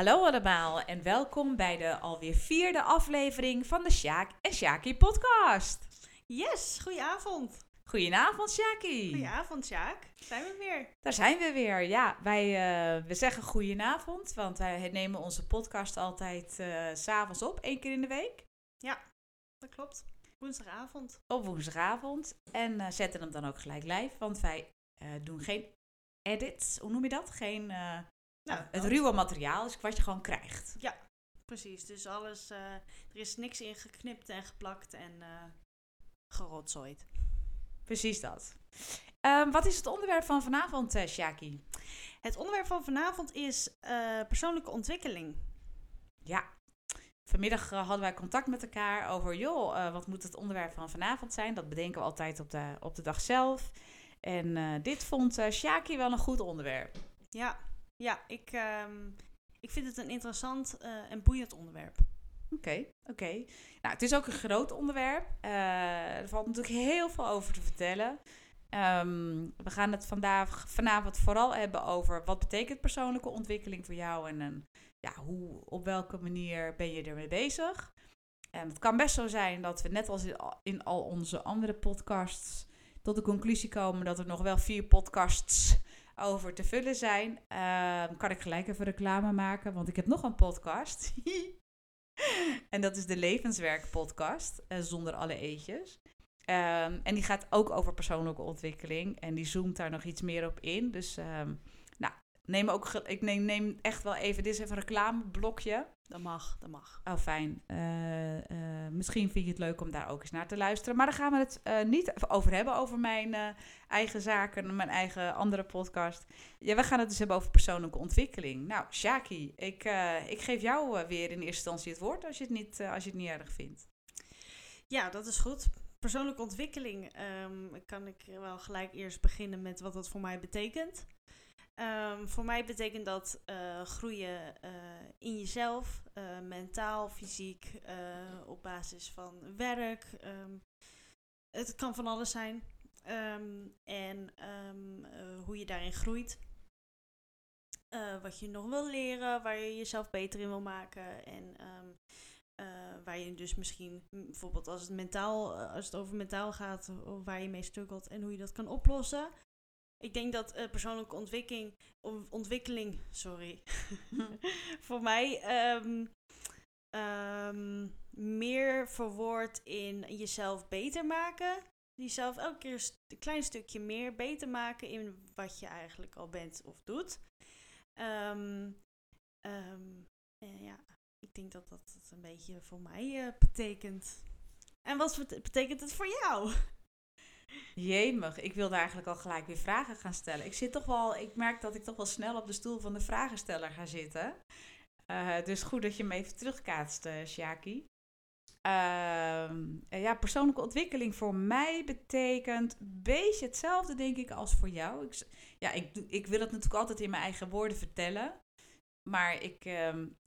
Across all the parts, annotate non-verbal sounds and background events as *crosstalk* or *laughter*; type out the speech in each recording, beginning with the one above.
Hallo allemaal en welkom bij de alweer vierde aflevering van de Sjaak en Sjaki podcast. Yes, goedenavond. Goedenavond Sjaki. Goedenavond, Sjaak. Zijn we weer? Daar zijn we weer. Ja, wij uh, we zeggen goedenavond, want wij nemen onze podcast altijd uh, s'avonds op, één keer in de week. Ja, dat klopt. Woensdagavond. Op woensdagavond. En uh, zetten hem dan ook gelijk live, want wij doen geen edits. Hoe noem je dat? Geen nou, het ruwe materiaal is wat je gewoon krijgt. Ja, precies. Dus alles, uh, er is niks in geknipt en geplakt en uh, gerotzooid. Precies dat. Um, wat is het onderwerp van vanavond, uh, Shaki? Het onderwerp van vanavond is persoonlijke ontwikkeling. Ja. Vanmiddag hadden wij contact met elkaar over, joh, wat moet het onderwerp van vanavond zijn? Dat bedenken we altijd op de, op de dag zelf. En dit vond Shaki wel een goed onderwerp. Ja, ja, ik, ehm, ik vind het een interessant uh, en boeiend onderwerp. Oké, oké. Nou, het is ook een groot onderwerp. Uh, er valt natuurlijk heel veel over te vertellen. Um, we gaan het vandaag, vanavond vooral hebben over wat betekent persoonlijke ontwikkeling voor jou en een, ja, hoe, op welke manier ben je ermee bezig. En het kan best zo zijn dat we net als in al onze andere podcasts tot de conclusie komen dat er nog wel vier podcasts over te vullen zijn, uh, kan ik gelijk even reclame maken, want ik heb nog een podcast. *laughs* en dat is de Levenswerk podcast, uh, zonder alle eetjes. Um, en die gaat ook over persoonlijke ontwikkeling en die zoomt daar nog iets meer op in. Dus nou, neem ook, ik neem, neem echt wel even, dit is even een reclameblokje. Dat mag, dat mag. Oh, fijn. Uh, uh, misschien vind je het leuk om daar ook eens naar te luisteren. Maar daar gaan we het uh, niet over hebben, over mijn eigen zaken, mijn eigen andere podcast. Ja, we gaan het dus hebben over persoonlijke ontwikkeling. Nou, Shaki, ik, ik geef jou weer in eerste instantie het woord als je het niet, als je het niet erg vindt. Ja, dat is goed. Persoonlijke ontwikkeling um, kan ik wel gelijk eerst beginnen met wat dat voor mij betekent. Um, voor mij betekent dat uh, groeien uh, in jezelf, uh, mentaal, fysiek, op basis van werk. Um, het kan van alles zijn. Um, en hoe je daarin groeit. wat je nog wil leren, waar je jezelf beter in wil maken. En waar je dus misschien, bijvoorbeeld als het, mentaal, als het over mentaal gaat, waar je mee struggelt en hoe je dat kan oplossen. Ik denk dat uh, persoonlijke ontwikkeling, ontwikkeling sorry, *laughs* *laughs* voor mij um, um, meer verwoord in jezelf beter maken. Jezelf elke keer een klein stukje meer beter maken in wat je eigenlijk al bent of doet. Um, ja, ik denk dat dat het een beetje voor mij uh, betekent. En wat betekent het voor jou? Jemig, ik wilde eigenlijk al gelijk weer vragen gaan stellen. Ik zit toch wel, ik merk dat ik toch wel snel op de stoel van de vragensteller ga zitten. Uh, dus goed dat je me even terugkaatst, uh, Shaki. Uh, ja, persoonlijke ontwikkeling voor mij betekent een beetje hetzelfde, denk ik, als voor jou. Ik, ja, ik, ik wil het natuurlijk altijd in mijn eigen woorden vertellen. Maar ik,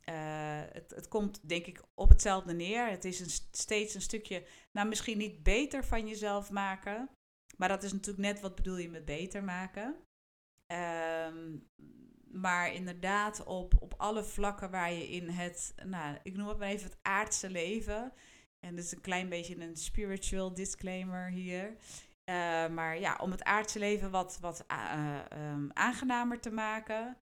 uh, het, het komt denk ik op hetzelfde neer. Het is een, steeds een stukje, nou misschien niet beter van jezelf maken. Maar dat is natuurlijk net wat bedoel je met beter maken. Um, maar inderdaad op, op alle vlakken waar je in het, nou, ik noem het maar even het aardse leven. En dat is een klein beetje een spiritual disclaimer hier. Uh, maar ja, om het aardse leven wat, wat uh, um, aangenamer te maken.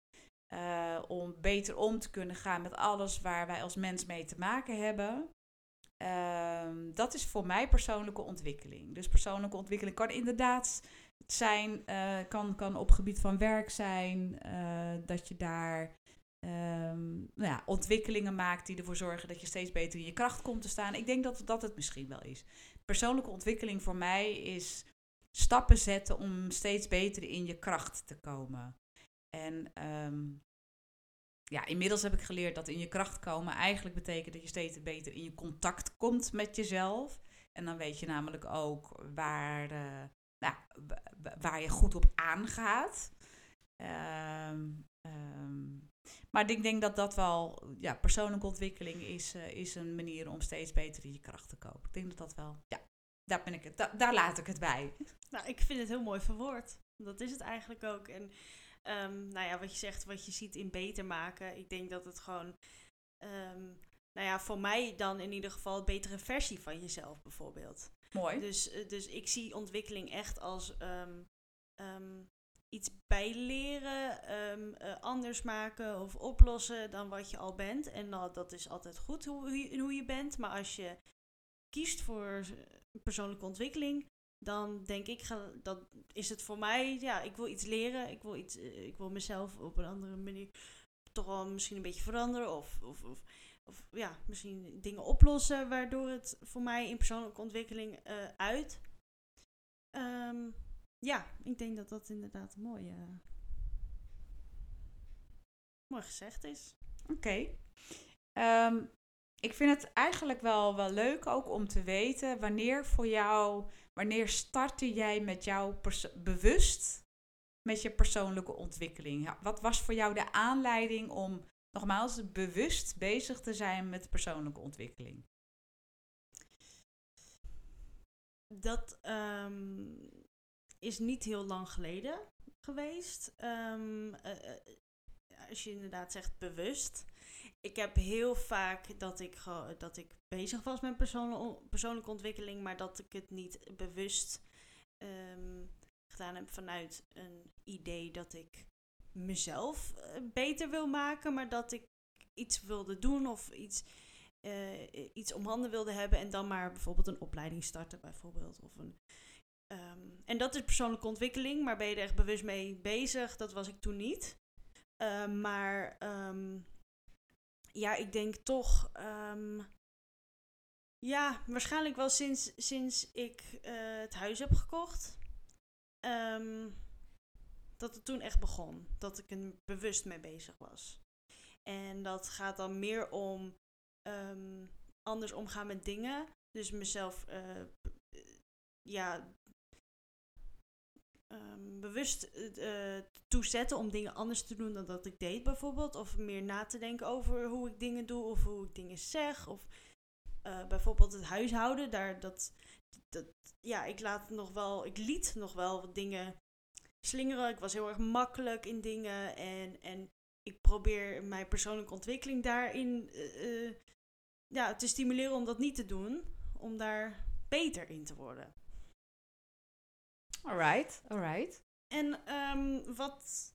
Uh, om beter om te kunnen gaan met alles waar wij als mens mee te maken hebben. Um, dat is voor mij persoonlijke ontwikkeling. Dus persoonlijke ontwikkeling kan inderdaad zijn, uh, kan, kan op gebied van werk zijn, uh, dat je daar um, nou ja, ontwikkelingen maakt die ervoor zorgen dat je steeds beter in je kracht komt te staan. Ik denk dat dat het misschien wel is. Persoonlijke ontwikkeling voor mij is stappen zetten om steeds beter in je kracht te komen. En um, ja, inmiddels heb ik geleerd dat in je kracht komen eigenlijk betekent dat je steeds beter in je contact komt met jezelf. En dan weet je namelijk ook waar, uh, nou, waar je goed op aangaat. Um, maar ik denk dat dat wel, ja, persoonlijke ontwikkeling is, uh, is een manier om steeds beter in je kracht te komen. Ik denk dat dat wel, ja, daar, ben ik daar laat ik het bij. Nou, ik vind het heel mooi verwoord. Dat is het eigenlijk ook. En ehm, nou ja, wat je zegt, wat je ziet in beter maken. Ik denk dat het gewoon, ehm, nou ja, voor mij dan in ieder geval een betere versie van jezelf bijvoorbeeld. Mooi. Dus, eh, dus ik zie ontwikkeling echt als ehm, iets bijleren, eh, anders maken of oplossen dan wat je al bent. En nou, dat is altijd goed hoe, je- hoe je bent. Maar als je kiest voor eh, persoonlijke ontwikkeling, dan denk ik, is het voor mij, ja, ik wil iets leren. Ik wil, iets, eh, ik wil mezelf op een andere manier toch wel misschien een beetje veranderen. Of, of, of, of ja, misschien dingen oplossen waardoor het voor mij in persoonlijke ontwikkeling eh, uit. Ehm, ja, ik denk dat dat inderdaad mooi, eh, mooi gezegd is. Oké. Ehm, ik vind het eigenlijk wel, wel leuk ook om te weten wanneer voor jou, wanneer startte jij met jouw bewust met je persoonlijke ontwikkeling? Wat was voor jou de aanleiding om nogmaals bewust bezig te zijn met persoonlijke ontwikkeling? Dat ehm, is niet heel lang geleden geweest. Ehm, eh, eh, als je inderdaad zegt bewust. Ik heb heel vaak dat ik, dat ik bezig was met persoonlijke, ontwikkeling, maar dat ik het niet bewust ehm, gedaan heb vanuit een idee dat ik mezelf eh, beter wil maken, maar dat ik iets wilde doen of iets, eh, iets om handen wilde hebben en dan maar bijvoorbeeld een opleiding starten bijvoorbeeld. Of een, ehm, en dat is persoonlijke ontwikkeling, maar ben je er echt bewust mee bezig? Dat was ik toen niet. Eh, maar ehm, ja, ik denk toch. ehm, ja, waarschijnlijk wel sinds, sinds ik eh, het huis heb gekocht. ehm, dat het toen echt begon. Dat ik er bewust mee bezig was. En dat gaat dan meer om ehm, anders omgaan met dingen. Dus mezelf eh, ja, ehm, bewust eh, eh, toezetten om dingen anders te doen dan dat ik deed bijvoorbeeld. Of meer na te denken over hoe ik dingen doe of hoe ik dingen zeg. Of eh, bijvoorbeeld het huishouden. Daar, dat, dat, ja, ik laat nog wel, ik liet nog wel wat dingen slingeren. Ik was heel erg makkelijk in dingen en, en ik probeer mijn persoonlijke ontwikkeling daarin ja, te stimuleren om dat niet te doen. Om daar beter in te worden. Alright, alright. En ehm, wat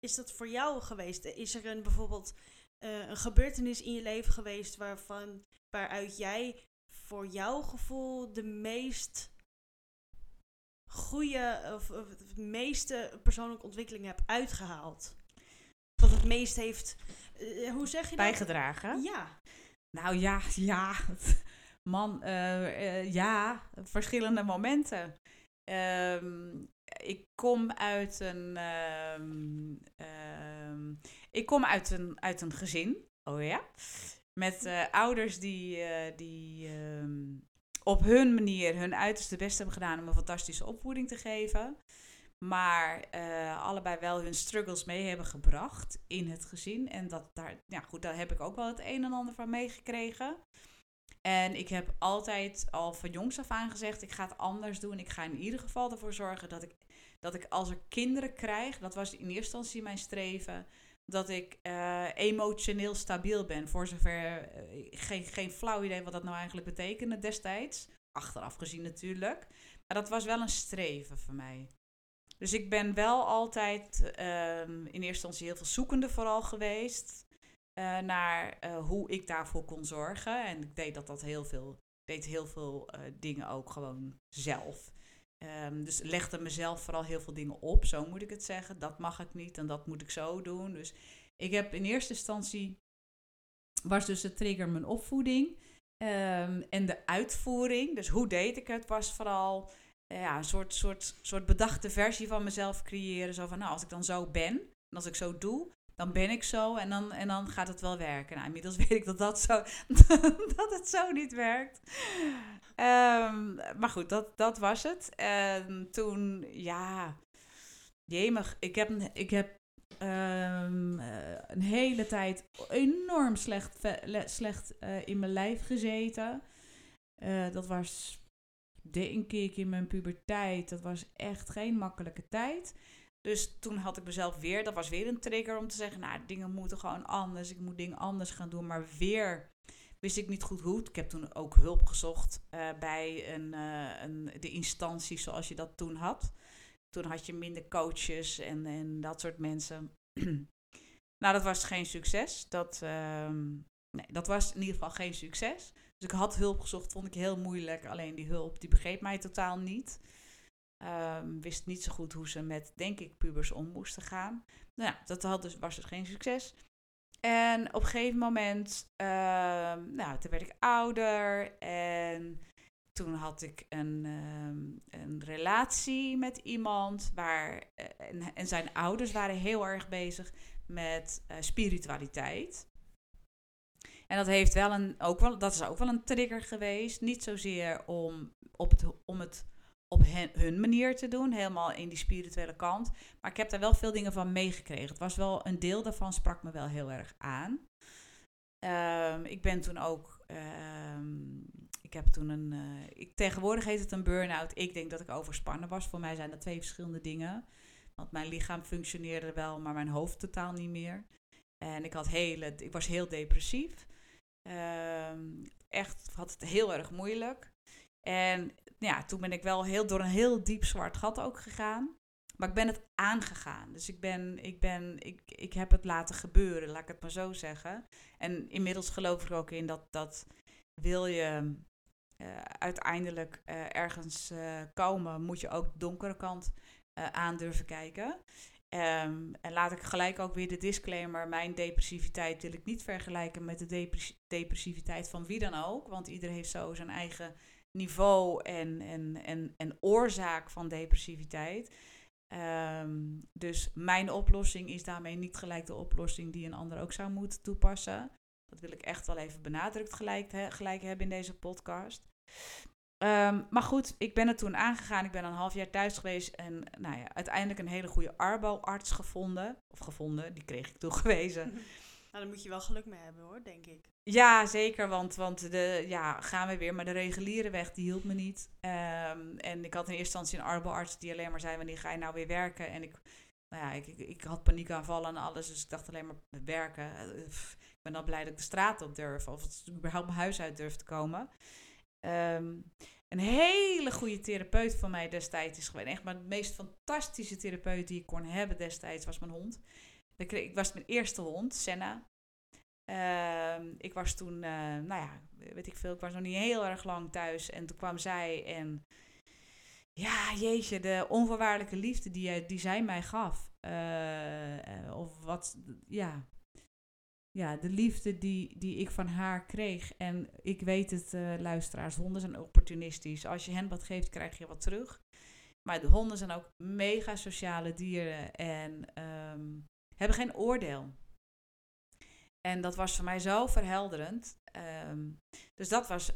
is dat voor jou geweest? Is er een, bijvoorbeeld eh, een gebeurtenis in je leven geweest waarvan, waaruit jij voor jouw gevoel de meest goede of, of de meeste persoonlijke ontwikkeling hebt uitgehaald? Wat het meest heeft, eh, hoe zeg je dat? Bijgedragen? Ja. Nou ja, ja. *laughs* Man, eh, eh, ja, verschillende momenten. Ehm, ik kom uit een. ehm, ehm, ik kom uit een, uit een gezin. Oh ja. Met eh, ouders die, eh, die op hun manier hun uiterste best hebben gedaan om een fantastische opvoeding te geven. Maar eh, allebei wel hun struggles mee hebben gebracht in het gezin. En dat daar, ja goed, daar heb ik ook wel het een en ander van meegekregen. En ik heb altijd al van jongs af aan gezegd, ik ga het anders doen. Ik ga in ieder geval ervoor zorgen dat ik, dat ik als ik kinderen krijg, dat was in eerste instantie mijn streven, dat ik eh, emotioneel stabiel ben. Voor zover, eh, geen, geen flauw idee wat dat nou eigenlijk betekende destijds. Achteraf gezien natuurlijk. Maar dat was wel een streven voor mij. Dus ik ben wel altijd ehm, in eerste instantie heel veel zoekende vooral geweest. Eh, naar eh, hoe ik daarvoor kon zorgen. En ik deed dat, dat heel veel, deed heel veel eh, dingen ook gewoon zelf. Ehm, dus legde mezelf vooral heel veel dingen op, zo moet ik het zeggen. Dat mag ik niet en dat moet ik zo doen. Dus ik heb in eerste instantie, was dus de trigger mijn opvoeding. Ehm, en de uitvoering, dus hoe deed ik het, was vooral ja, een soort, soort, soort bedachte versie van mezelf creëren. Zo van, nou, als ik dan zo ben, en als ik zo doe, dan ben ik zo en dan, en dan gaat het wel werken. Nou, inmiddels *laughs* weet ik dat, dat, zo, *laughs* dat het zo niet werkt. Ehm, maar goed, dat, dat was het. En toen, ja, jemig, ik heb, ik heb ehm, eh, een hele tijd enorm slecht, slecht eh, in mijn lijf gezeten. Eh, dat was denk ik in mijn puberteit. Dat was echt geen makkelijke tijd. Dus toen had ik mezelf weer, dat was weer een trigger om te zeggen, nou, dingen moeten gewoon anders. Ik moet dingen anders gaan doen. Maar weer wist ik niet goed hoe. Ik heb toen ook hulp gezocht uh, bij een, uh, een, de instantie zoals je dat toen had. Toen had je minder coaches en, en dat soort mensen. *clears throat* nou, dat was geen succes. Dat, uh, nee, dat was in ieder geval geen succes. Dus ik had hulp gezocht, vond ik heel moeilijk. Alleen die hulp, die begreep mij totaal niet. Um, wist niet zo goed hoe ze met, denk ik, pubers om moesten gaan. Nou ja, dat had dus, was dus geen succes. En op een gegeven moment, uh, nou, toen werd ik ouder en toen had ik een, um, een relatie met iemand waar, uh, en, zijn ouders waren heel erg bezig met uh, spiritualiteit. En dat, heeft wel een, ook wel, dat is ook wel een trigger geweest. Niet zozeer om, op het, om het op hun manier te doen, helemaal in die spirituele kant. Maar ik heb daar wel veel dingen van meegekregen. Het was wel een deel daarvan sprak me wel heel erg aan. Um, ik ben toen ook, um, ik heb toen een, uh, ik, tegenwoordig heet het een burn-out. Ik denk dat ik overspannen was. Voor mij zijn dat twee verschillende dingen. Want mijn lichaam functioneerde wel, maar mijn hoofd totaal niet meer. En ik, had hele, ik was heel depressief. Um, echt had het heel erg moeilijk. En ja, toen ben ik wel heel, door een heel diep zwart gat ook gegaan. Maar ik ben het aangegaan. Dus ik, ben, ik, ben, ik, ik heb het laten gebeuren, laat ik het maar zo zeggen. En inmiddels geloof ik ook in dat, dat wil je uh, uiteindelijk uh, ergens uh, komen, moet je ook de donkere kant aan durven kijken. Um, en laat ik gelijk ook weer de disclaimer: mijn depressiviteit wil ik niet vergelijken met de depress depressiviteit van wie dan ook. Want iedereen heeft zo zijn eigen niveau en, en, en, en oorzaak van depressiviteit. Um, dus mijn oplossing is daarmee niet gelijk de oplossing die een ander ook zou moeten toepassen. Dat wil ik echt wel even benadrukt gelijk, he, gelijk hebben in deze podcast. Um, maar goed, ik ben er toen aangegaan. Ik ben een half jaar thuis geweest. En nou ja, uiteindelijk een hele goede arbo-arts gevonden. Of gevonden, die kreeg ik toegewezen. *laughs* Nou, daar moet je wel geluk mee hebben hoor, denk ik. Ja, zeker. Want, want de, ja, gaan we weer. Maar de reguliere weg, die hielp me niet. Um, en ik had in eerste instantie een arbo-arts die alleen maar zei... wanneer ga je nou weer werken? En ik, nou ja, ik, ik, ik had paniekaanvallen en alles. Dus ik dacht alleen maar werken. Ik ben dan blij dat ik de straat op durf. Of überhaupt mijn huis uit durf te komen. Um, een hele goede therapeut van mij destijds is geweest. Echt maar de meest fantastische therapeut die ik kon hebben destijds was mijn hond. Ik was mijn eerste hond, Senna. Uh, ik was toen, uh, nou ja, weet ik veel, ik was nog niet heel erg lang thuis. En toen kwam zij en ja, jeetje, de onvoorwaardelijke liefde die, die zij mij gaf. Uh, of wat, ja, ja, de liefde die, die ik van haar kreeg. En ik weet het, luisteraars, honden zijn opportunistisch. Als je hen wat geeft, krijg je wat terug. Maar de honden zijn ook mega sociale dieren en um, hebben geen oordeel. En dat was voor mij zo verhelderend. Um, dus dat was,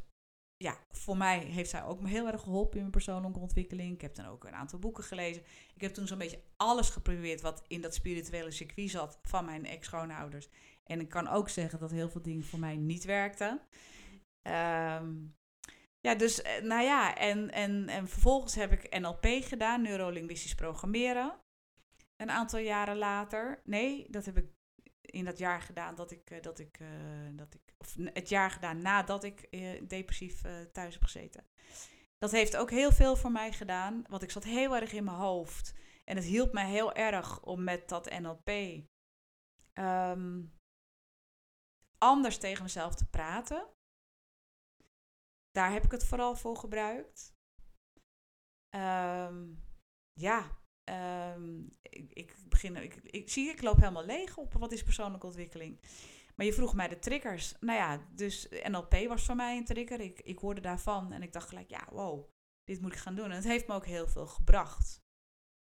ja, voor mij heeft zij ook me heel erg geholpen in mijn persoonlijke ontwikkeling. Ik heb dan ook een aantal boeken gelezen. Ik heb toen zo'n beetje alles geprobeerd wat in dat spirituele circuit zat van mijn ex-schoonouders. En ik kan ook zeggen dat heel veel dingen voor mij niet werkten. Um, ja, dus nou ja, en, en, en vervolgens heb ik NLP gedaan, neurolinguistisch programmeren. Een aantal jaren later. Nee, dat heb ik in dat jaar gedaan dat ik, dat ik, uh, dat ik of het jaar gedaan nadat ik uh, depressief thuis heb gezeten. Dat heeft ook heel veel voor mij gedaan, want ik zat heel erg in mijn hoofd. En het hielp mij heel erg om met dat NLP um, anders tegen mezelf te praten. Daar heb ik het vooral voor gebruikt. Um, ja, um, ik, ik, begin, ik, ik, zie, ik loop helemaal leeg op wat is persoonlijke ontwikkeling. Maar je vroeg mij de triggers. Nou ja, dus NLP was voor mij een trigger. Ik, ik hoorde daarvan en ik dacht gelijk, ja, wow, dit moet ik gaan doen. En het heeft me ook heel veel gebracht.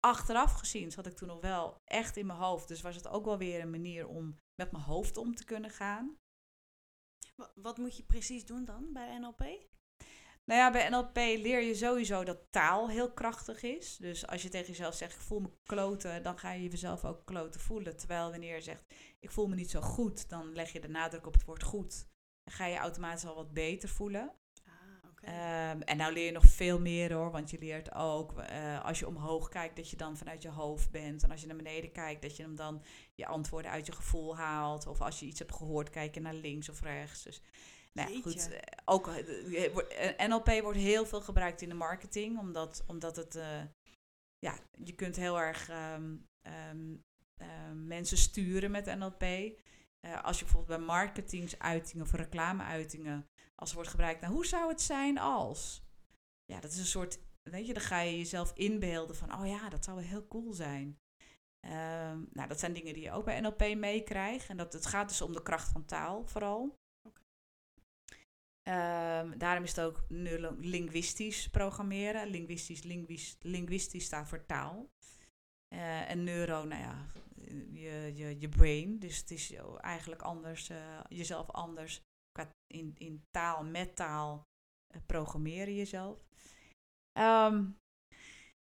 Achteraf gezien zat ik toen nog wel echt in mijn hoofd. Dus was het ook wel weer een manier om met mijn hoofd om te kunnen gaan. Wat moet je precies doen dan bij NLP? Nou ja, bij NLP leer je sowieso dat taal heel krachtig is. Dus als je tegen jezelf zegt, ik voel me kloten, dan ga je jezelf ook kloten voelen. Terwijl wanneer je zegt, ik voel me niet zo goed, dan leg je de nadruk op het woord goed. Dan ga je automatisch al wat beter voelen. Ah, Ehm, en nou leer je nog veel meer hoor, want je leert ook eh, als je omhoog kijkt dat je dan vanuit je hoofd bent. En als je naar beneden kijkt dat je hem dan je antwoorden uit je gevoel haalt. Of als je iets hebt gehoord, kijk je naar links of rechts. Dus nou ja, goed, eh, ook uh, NLP wordt heel veel gebruikt in de marketing, omdat, omdat het, ja, je kunt heel erg ehm, ehm, mensen sturen met NLP. als je bijvoorbeeld bij marketingsuitingen of reclameuitingen als er wordt gebruikt, nou, hoe zou het zijn als? Ja, dat is een soort, weet je, dan ga je jezelf inbeelden van, oh ja, dat zou wel heel cool zijn. Nou, dat zijn dingen die je ook bij NLP meekrijgt. En dat, het gaat dus om de kracht van taal vooral. Um, daarom is het ook linguistisch programmeren. Linguistisch, linguistisch, linguistisch staat voor taal. Uh, en neuro, nou ja, je, je, je brain. Dus het is eigenlijk anders, uh, jezelf anders in, in taal met taal uh, programmeren jezelf. Um,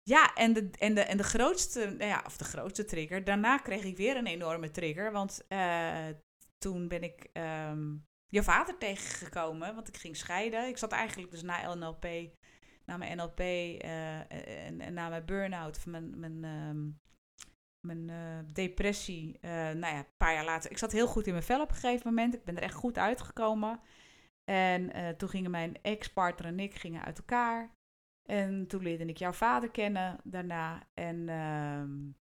ja, en de, en, de, en de grootste, nou ja, of de grootste trigger. Daarna kreeg ik weer een enorme trigger. Want toen ben ik um, je vader tegengekomen. Want ik ging scheiden. Ik zat eigenlijk dus na NLP, na mijn NLP uh, en, en, na mijn burn-out, mijn, mijn um, mijn uh, depressie, nou ja, een paar jaar later. Ik zat heel goed in mijn vel op een gegeven moment. Ik ben er echt goed uitgekomen. En toen gingen mijn ex-partner en ik gingen uit elkaar. En toen leerde ik jouw vader kennen daarna. En, um,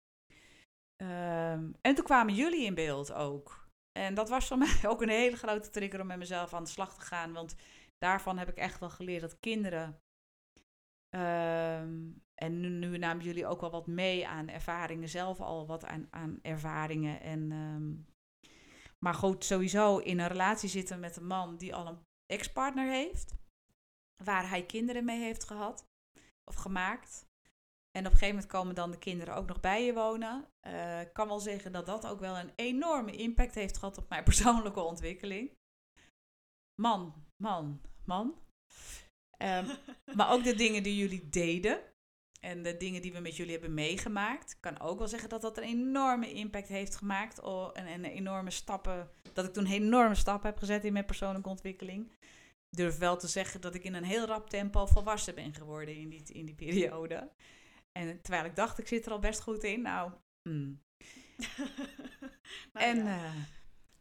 um, en toen kwamen jullie in beeld ook. En dat was voor mij *laughs* ook een hele grote trigger om met mezelf aan de slag te gaan. Want daarvan heb ik echt wel geleerd dat kinderen Um, en nu, nu, namen jullie ook wel wat mee aan ervaringen, zelf al wat aan, aan ervaringen. En, um, maar goed, sowieso in een relatie zitten met een man die al een ex-partner heeft, waar hij kinderen mee heeft gehad of gemaakt. En op een gegeven moment komen dan de kinderen ook nog bij je wonen. Uh, ik kan wel zeggen dat dat ook wel een enorme impact heeft gehad op mijn *laughs* persoonlijke ontwikkeling. Man, man, man. Um, *laughs* maar ook de dingen die jullie deden. En de dingen die we met jullie hebben meegemaakt. Ik kan ook wel zeggen dat dat een enorme impact heeft gemaakt. Oh, en, en enorme stappen. Dat ik toen enorme stappen heb gezet in mijn persoonlijke ontwikkeling. Ik durf wel te zeggen dat ik in een heel rap tempo volwassen ben geworden in die, in die periode. En terwijl ik dacht, ik zit er al best goed in. Nou, mm. *laughs* nou en, ja. uh,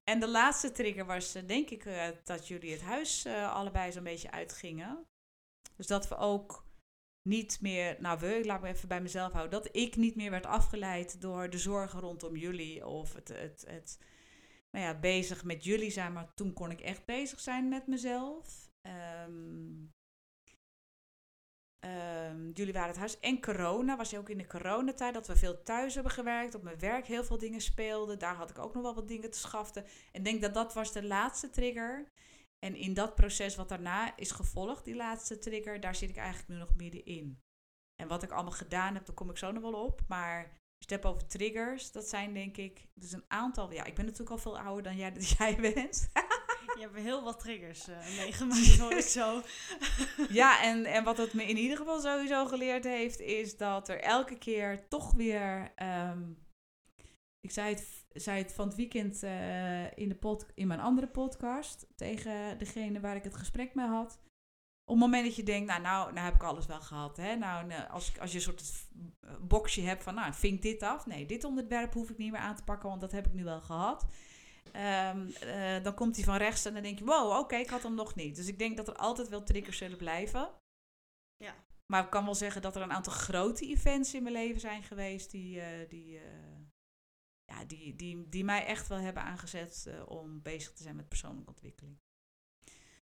en de laatste trigger was uh, denk ik uh, dat jullie het huis allebei zo'n beetje uitgingen. Dus dat we ook niet meer, nou we, ik laat me even bij mezelf houden, dat ik niet meer werd afgeleid door de zorgen rondom jullie of het, het, het nou ja, bezig met jullie zijn, maar toen kon ik echt bezig zijn met mezelf. Um, um, jullie waren het huis. En corona was ook in de coronatijd dat we veel thuis hebben gewerkt. Op mijn werk heel veel dingen speelden. Daar had ik ook nog wel wat dingen te schaften. En denk dat dat was de laatste trigger. En in dat proces wat daarna is gevolgd, die laatste trigger, daar zit ik eigenlijk nu nog middenin. En wat ik allemaal gedaan heb, daar kom ik zo nog wel op. Maar je hebt over triggers, dat zijn denk ik dus een aantal. Ja, ik ben natuurlijk al veel ouder dan jij, *laughs* dat jij bent. Je hebt heel wat triggers uh, *laughs* meegemaakt, hoor ik zo. *laughs* ja, en, en wat het me in ieder geval sowieso geleerd heeft, is dat er elke keer toch weer. Um, ik zei het zei het van het weekend uh, in, de pod, in mijn andere podcast tegen degene waar ik het gesprek mee had. Op het moment dat je denkt, nou, nou, nou heb ik alles wel gehad. Hè? Nou, nou als, als je een soort boxje hebt van, nou, vink dit af. Nee, dit onderwerp hoef ik niet meer aan te pakken, want dat heb ik nu wel gehad. Um, uh, dan komt hij van rechts en dan denk je, wow, oké, okay, ik had hem nog niet. Dus ik denk dat er altijd wel triggers zullen blijven. Ja. Maar ik kan wel zeggen dat er een aantal grote events in mijn leven zijn geweest die, uh, die, uh, ja, die, die, die mij echt wel hebben aangezet om bezig te zijn met persoonlijke ontwikkeling.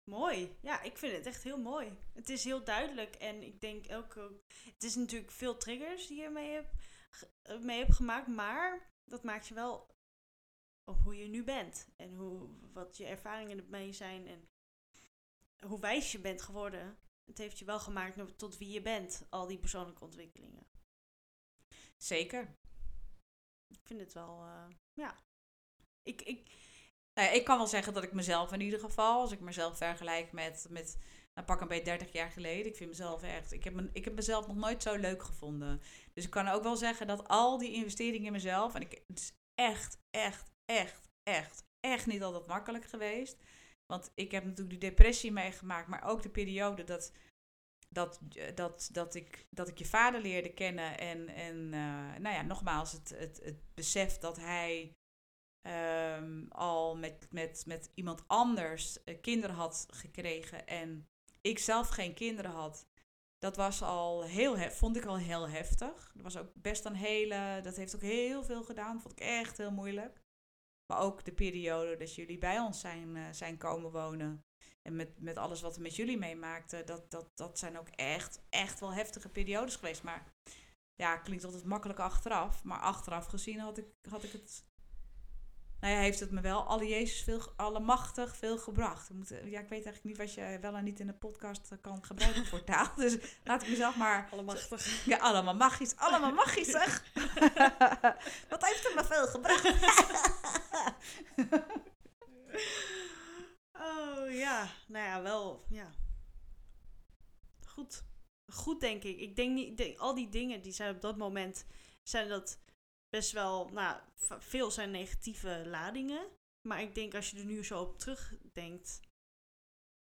Mooi. Ja, ik vind het echt heel mooi. Het is heel duidelijk en ik denk elke. Het is natuurlijk veel triggers die je mee hebt, mee hebt gemaakt, maar dat maakt je wel op hoe je nu bent en hoe, wat je ervaringen ermee zijn en hoe wijs je bent geworden. Het heeft je wel gemaakt tot wie je bent, al die persoonlijke ontwikkelingen. Zeker. Ik vind het wel, uh, ja. Ik, ik, nou ja, ik kan wel zeggen dat ik mezelf in ieder geval, als ik mezelf vergelijk met, met nou, pak een beetje 30 jaar geleden. Ik vind mezelf echt, ik heb, me, ik heb mezelf nog nooit zo leuk gevonden. Dus ik kan ook wel zeggen dat al die investeringen in mezelf, en ik, het is echt, echt, echt, echt, echt niet altijd makkelijk geweest. Want ik heb natuurlijk die depressie meegemaakt, maar ook de periode dat, dat, eh, dat, dat, ik, dat ik je vader leerde kennen. En, en uh, nou ja, nogmaals, het, het, het besef dat hij um, al met, met, met iemand anders uh, kinderen had gekregen en ik zelf geen kinderen had. Dat was al heel, vond ik al heel heftig. Dat was ook best een hele, dat heeft ook heel veel gedaan. Vond ik echt heel moeilijk. Maar ook de periode dat jullie bij ons zijn, uh, zijn komen wonen. En met, met alles wat we met jullie meemaakten. Dat, dat, dat zijn ook echt, echt wel heftige periodes geweest. Maar ja, klinkt altijd makkelijk achteraf. Maar achteraf gezien had ik, had ik het nou ja, heeft het me wel alle Jezus veel, allemachtig veel gebracht. Moet, ja, ik weet eigenlijk niet wat je wel en niet in de podcast kan gebruiken voor *laughs* taal. Dus laat ik mezelf maar... Allemachtig. Ja, allemaal magisch. Allemaal magisch, zeg. *laughs* wat heeft het me veel gebracht? *laughs* oh ja, nou ja, wel, ja. Goed. Goed, denk ik. Ik denk niet, denk, al die dingen die zijn op dat moment, zijn dat best wel, nou, veel zijn negatieve ladingen. Maar ik denk als je er nu zo op terugdenkt.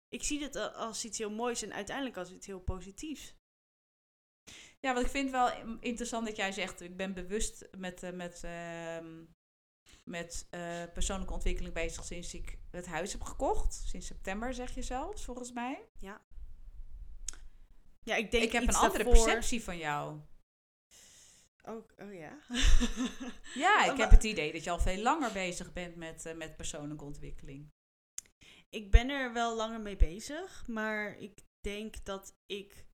Ik zie het als iets heel moois en uiteindelijk als iets heel positiefs. Ja, wat ik vind wel interessant dat jij zegt, ik ben bewust met, uh, met, uh, met uh, persoonlijke ontwikkeling bezig sinds ik het huis heb gekocht. Sinds september zeg je zelfs, volgens mij. Ja. Ja, ik denk Ik heb een andere daarvoor... perceptie van jou. Oh, oh ja. *laughs* ja, ik heb het idee dat je al veel langer bezig bent met, uh, met persoonlijke ontwikkeling. Ik ben er wel langer mee bezig, maar ik denk dat ik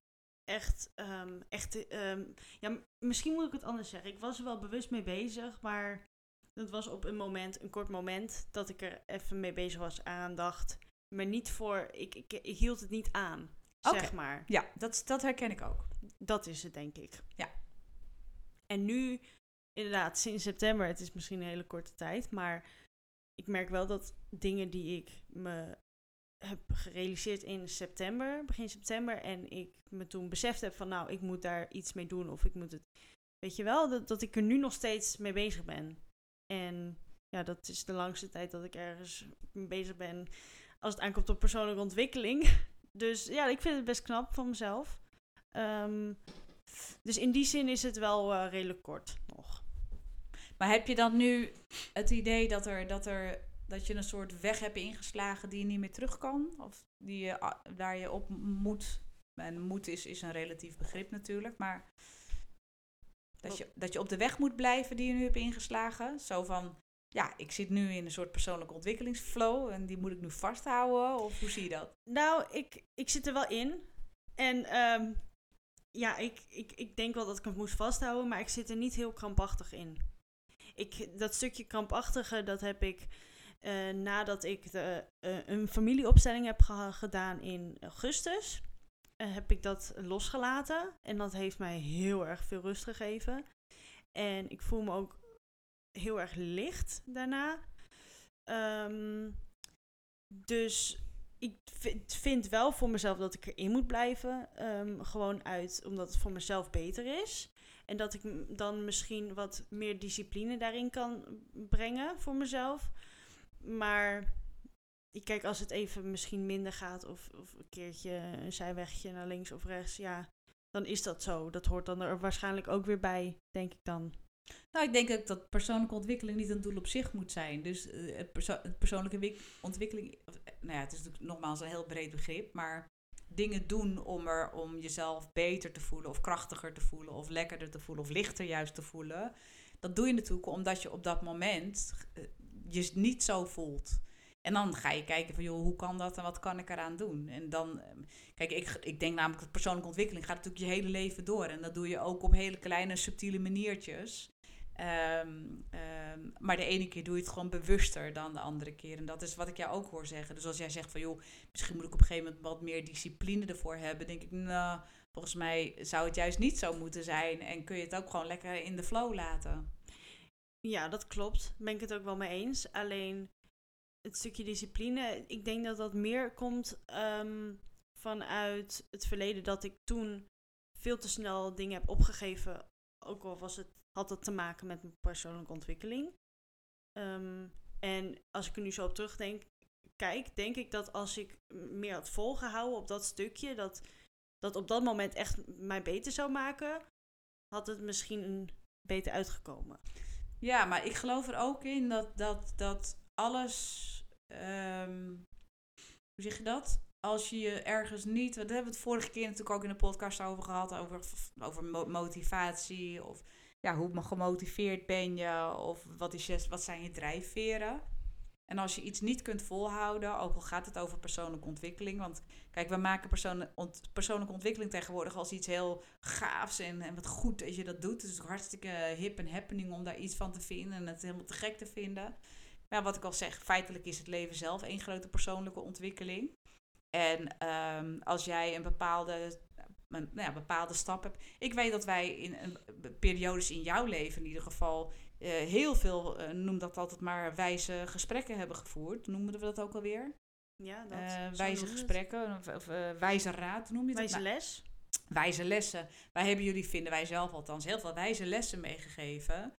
echt, um, echt um, ja, misschien moet ik het anders zeggen. Ik was er wel bewust mee bezig, maar het was op een moment, een kort moment, dat ik er even mee bezig was, aandacht. Maar niet voor, ik, ik, ik hield het niet aan, okay. zeg maar. Ja, dat, dat herken ik ook. Dat is het, denk ik. Ja. En nu, inderdaad, sinds september, het is misschien een hele korte tijd, maar ik merk wel dat dingen die ik me heb gerealiseerd in september, begin september, en ik me toen beseft heb van nou, ik moet daar iets mee doen of ik moet het, weet je wel, dat, dat ik er nu nog steeds mee bezig ben. En ja, dat is de langste tijd dat ik ergens mee bezig ben als het aankomt op persoonlijke ontwikkeling. *laughs* Dus ja, ik vind het best knap van mezelf. Um, dus in die zin is het wel uh, redelijk kort nog. Maar heb je dan nu het idee dat, er, dat, er, dat je een soort weg hebt ingeslagen die je niet meer terug kan? Of die je, daar je op moet? En moet is, is een relatief begrip natuurlijk, maar dat je, dat je op de weg moet blijven die je nu hebt ingeslagen. Zo van, ja, ik zit nu in een soort persoonlijke ontwikkelingsflow en die moet ik nu vasthouden. Of hoe zie je dat? Nou, ik, ik zit er wel in. En um, ja, ik, ik, ik denk wel dat ik het moest vasthouden, maar ik zit er niet heel krampachtig in. Ik, dat stukje krampachtige, dat heb ik uh, nadat ik de, uh, een familieopstelling heb ge gedaan in augustus. Uh, heb ik dat losgelaten en dat heeft mij heel erg veel rust gegeven. En ik voel me ook heel erg licht daarna. Um, dus ik vind wel voor mezelf dat ik erin moet blijven. Um, gewoon uit, omdat het voor mezelf beter is. En dat ik dan misschien wat meer discipline daarin kan brengen voor mezelf. Maar ik kijk, als het even misschien minder gaat of, of een keertje een zijwegje naar links of rechts, ja, dan is dat zo. Dat hoort dan er waarschijnlijk ook weer bij, denk ik dan. Nou, ik denk ook dat persoonlijke ontwikkeling niet een doel op zich moet zijn. Dus uh, persoonlijke ontwikkeling, of, nou ja, het is natuurlijk nogmaals een heel breed begrip, maar dingen doen om, er, om jezelf beter te voelen, of krachtiger te voelen, of lekkerder te voelen, of lichter juist te voelen. Dat doe je natuurlijk omdat je op dat moment uh, je niet zo voelt. En dan ga je kijken van, joh, hoe kan dat en wat kan ik eraan doen? En dan, kijk, ik, ik denk namelijk dat persoonlijke ontwikkeling gaat natuurlijk je hele leven door. En dat doe je ook op hele kleine, subtiele maniertjes. Um, um, maar de ene keer doe je het gewoon bewuster dan de andere keer. En dat is wat ik jou ook hoor zeggen. Dus als jij zegt van joh, misschien moet ik op een gegeven moment wat meer discipline ervoor hebben, denk ik, nou, volgens mij zou het juist niet zo moeten zijn. En kun je het ook gewoon lekker in de flow laten. Ja, dat klopt. Ben ik het ook wel mee eens. Alleen het stukje discipline, ik denk dat dat meer komt um, vanuit het verleden dat ik toen veel te snel dingen heb opgegeven. Ook al was het had dat te maken met mijn persoonlijke ontwikkeling. Um, en als ik er nu zo op terugdenk, kijk, denk ik dat als ik meer had volgehouden op dat stukje, dat dat op dat moment echt mij beter zou maken, had het misschien beter uitgekomen. Ja, maar ik geloof er ook in dat, dat, dat alles. ehm, hoe zeg je dat? Als je je ergens niet. Daar hebben we het vorige keer natuurlijk ook in de podcast over gehad. Over, over mo- motivatie. Of ja, hoe gemotiveerd ben je? Of wat, is je, wat zijn je drijfveren? En als je iets niet kunt volhouden, ook al gaat het over persoonlijke ontwikkeling. Want kijk, we maken persoonlijke ontwikkeling tegenwoordig als iets heel gaafs en, en wat goed dat je dat doet. Het is hartstikke hip en happening om daar iets van te vinden en het helemaal te gek te vinden. Maar wat ik al zeg, feitelijk is het leven zelf één grote persoonlijke ontwikkeling. En ehm, als jij een bepaalde, een, nou ja, bepaalde stap hebt. Ik weet dat wij in een, periodes in jouw leven in ieder geval eh, heel veel, eh, noem dat altijd maar, wijze gesprekken hebben gevoerd. Noemden we dat ook alweer? Ja, dat, Eh, wijze gesprekken, of, of eh, wijze raad noem je het? Wijze Nou, les. wijze lessen. Wij hebben jullie, vinden wij zelf althans, heel veel wijze lessen meegegeven.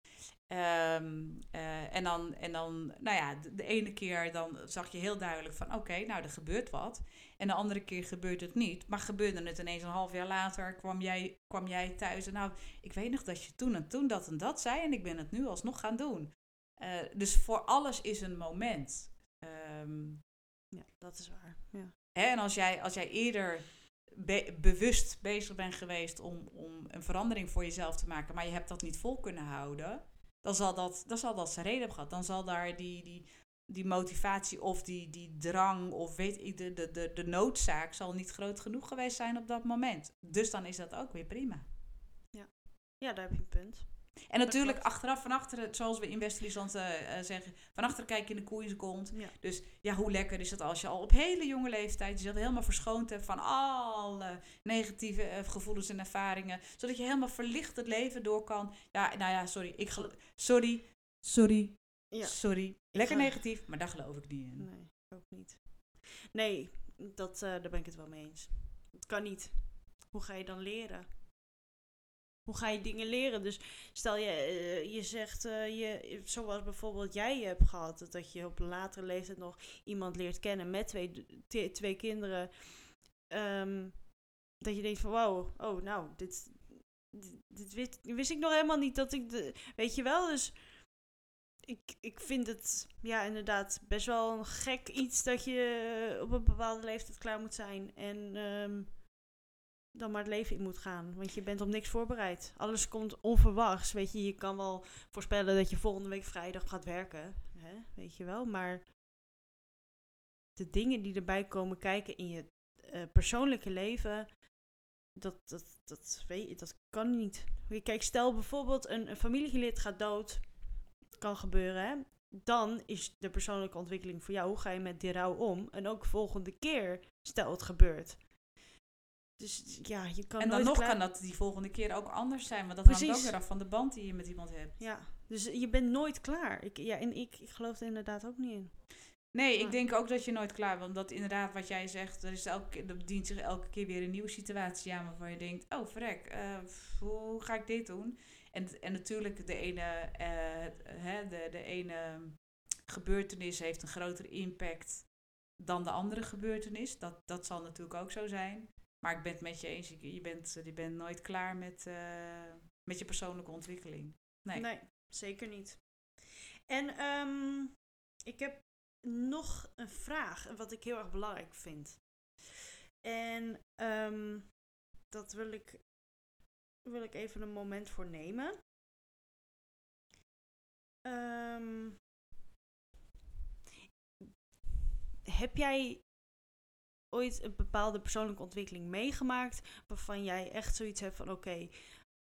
Ehm, eh, en, dan, en dan, nou ja, de, de ene keer dan zag je heel duidelijk van, oké, nou, er gebeurt wat. En de andere keer gebeurt het niet. Maar gebeurde het ineens een half jaar later, kwam jij, kwam jij thuis en nou, ik weet nog dat je toen en toen dat en dat zei en ik ben het nu alsnog gaan doen. Eh, dus voor alles is een moment. Ehm, Ja, dat is waar. Ja. Hè, en als jij, als jij eerder be- bewust bezig bent geweest om, om een verandering voor jezelf te maken, maar je hebt dat niet vol kunnen houden, dan zal dat, dan zal dat zijn reden hebben gehad. Dan zal daar die, die, die motivatie of die, die drang of weet ik, de, de, de, de noodzaak zal niet groot genoeg geweest zijn op dat moment. Dus dan is dat ook weer prima. ja, daar heb je een punt. En natuurlijk achteraf van achteren, zoals we in West-Friesland eh, eh, zeggen, van achteren kijk je in de koe in zijn kont. Ja. Dus ja, hoe lekker is het als je al op hele jonge leeftijd jezelf helemaal verschoond hebt van alle negatieve eh, gevoelens en ervaringen. Zodat je helemaal verlicht het leven door kan. Ja, nou ja, sorry. Ik sorry, sorry, Ja. sorry. Lekker ga- negatief, maar daar geloof ik niet in. Nee, ook niet. Nee, dat, daar ben ik het wel mee eens. Het kan niet. Hoe ga je dan leren? Hoe ga je dingen leren? Dus stel je, eh, je zegt, eh, je, zoals bijvoorbeeld jij hebt gehad, dat je op een latere leeftijd nog iemand leert kennen met twee, twee kinderen. Ehm, dat je denkt van, wow, oh nou, dit, dit, wist, wist ik nog helemaal niet dat ik, de, weet je wel, dus ik, ik vind het ja, inderdaad best wel een gek iets dat je op een bepaalde leeftijd klaar moet zijn en ehm, dan maar het leven in moet gaan. Want je bent op niks voorbereid. Alles komt onverwachts. Weet je, je kan wel voorspellen dat je volgende week vrijdag gaat werken. Hè? Weet je wel, maar de dingen die erbij komen kijken in je eh, persoonlijke leven, dat, dat, dat, weet dat kan niet. Kijk, stel bijvoorbeeld een, een familielid gaat dood kan gebeuren, hè? dan is de persoonlijke ontwikkeling voor jou, hoe ga je met die rouw om? En ook volgende keer, stel het gebeurt. Dus ja, je kan En dan nog klaar- kan dat die volgende keer ook anders zijn. Want dat hangt ook weer af van de band die je met iemand hebt. Ja, dus je bent nooit klaar. Ik, ja, en ik, ik geloof er inderdaad ook niet in. Nee, ik denk ook dat je nooit klaar bent. Want inderdaad, wat jij zegt, er, is elke, er dient zich elke keer weer een nieuwe situatie aan waarvan je denkt, oh verrek, eh, hoe ga ik dit doen? En, en natuurlijk, de ene, eh, hè, de, de ene gebeurtenis heeft een grotere impact dan de andere gebeurtenis. Dat, dat zal natuurlijk ook zo zijn. Maar ik ben het met je eens, je bent, je bent nooit klaar met, eh, met je persoonlijke ontwikkeling. Nee. zeker niet. En ehm, ik heb nog een vraag, wat ik heel erg belangrijk vind. En ehm, dat wil ik, wil ik even een moment voor nemen. Ehm, heb jij ooit een bepaalde persoonlijke ontwikkeling meegemaakt waarvan jij echt zoiets hebt van oké,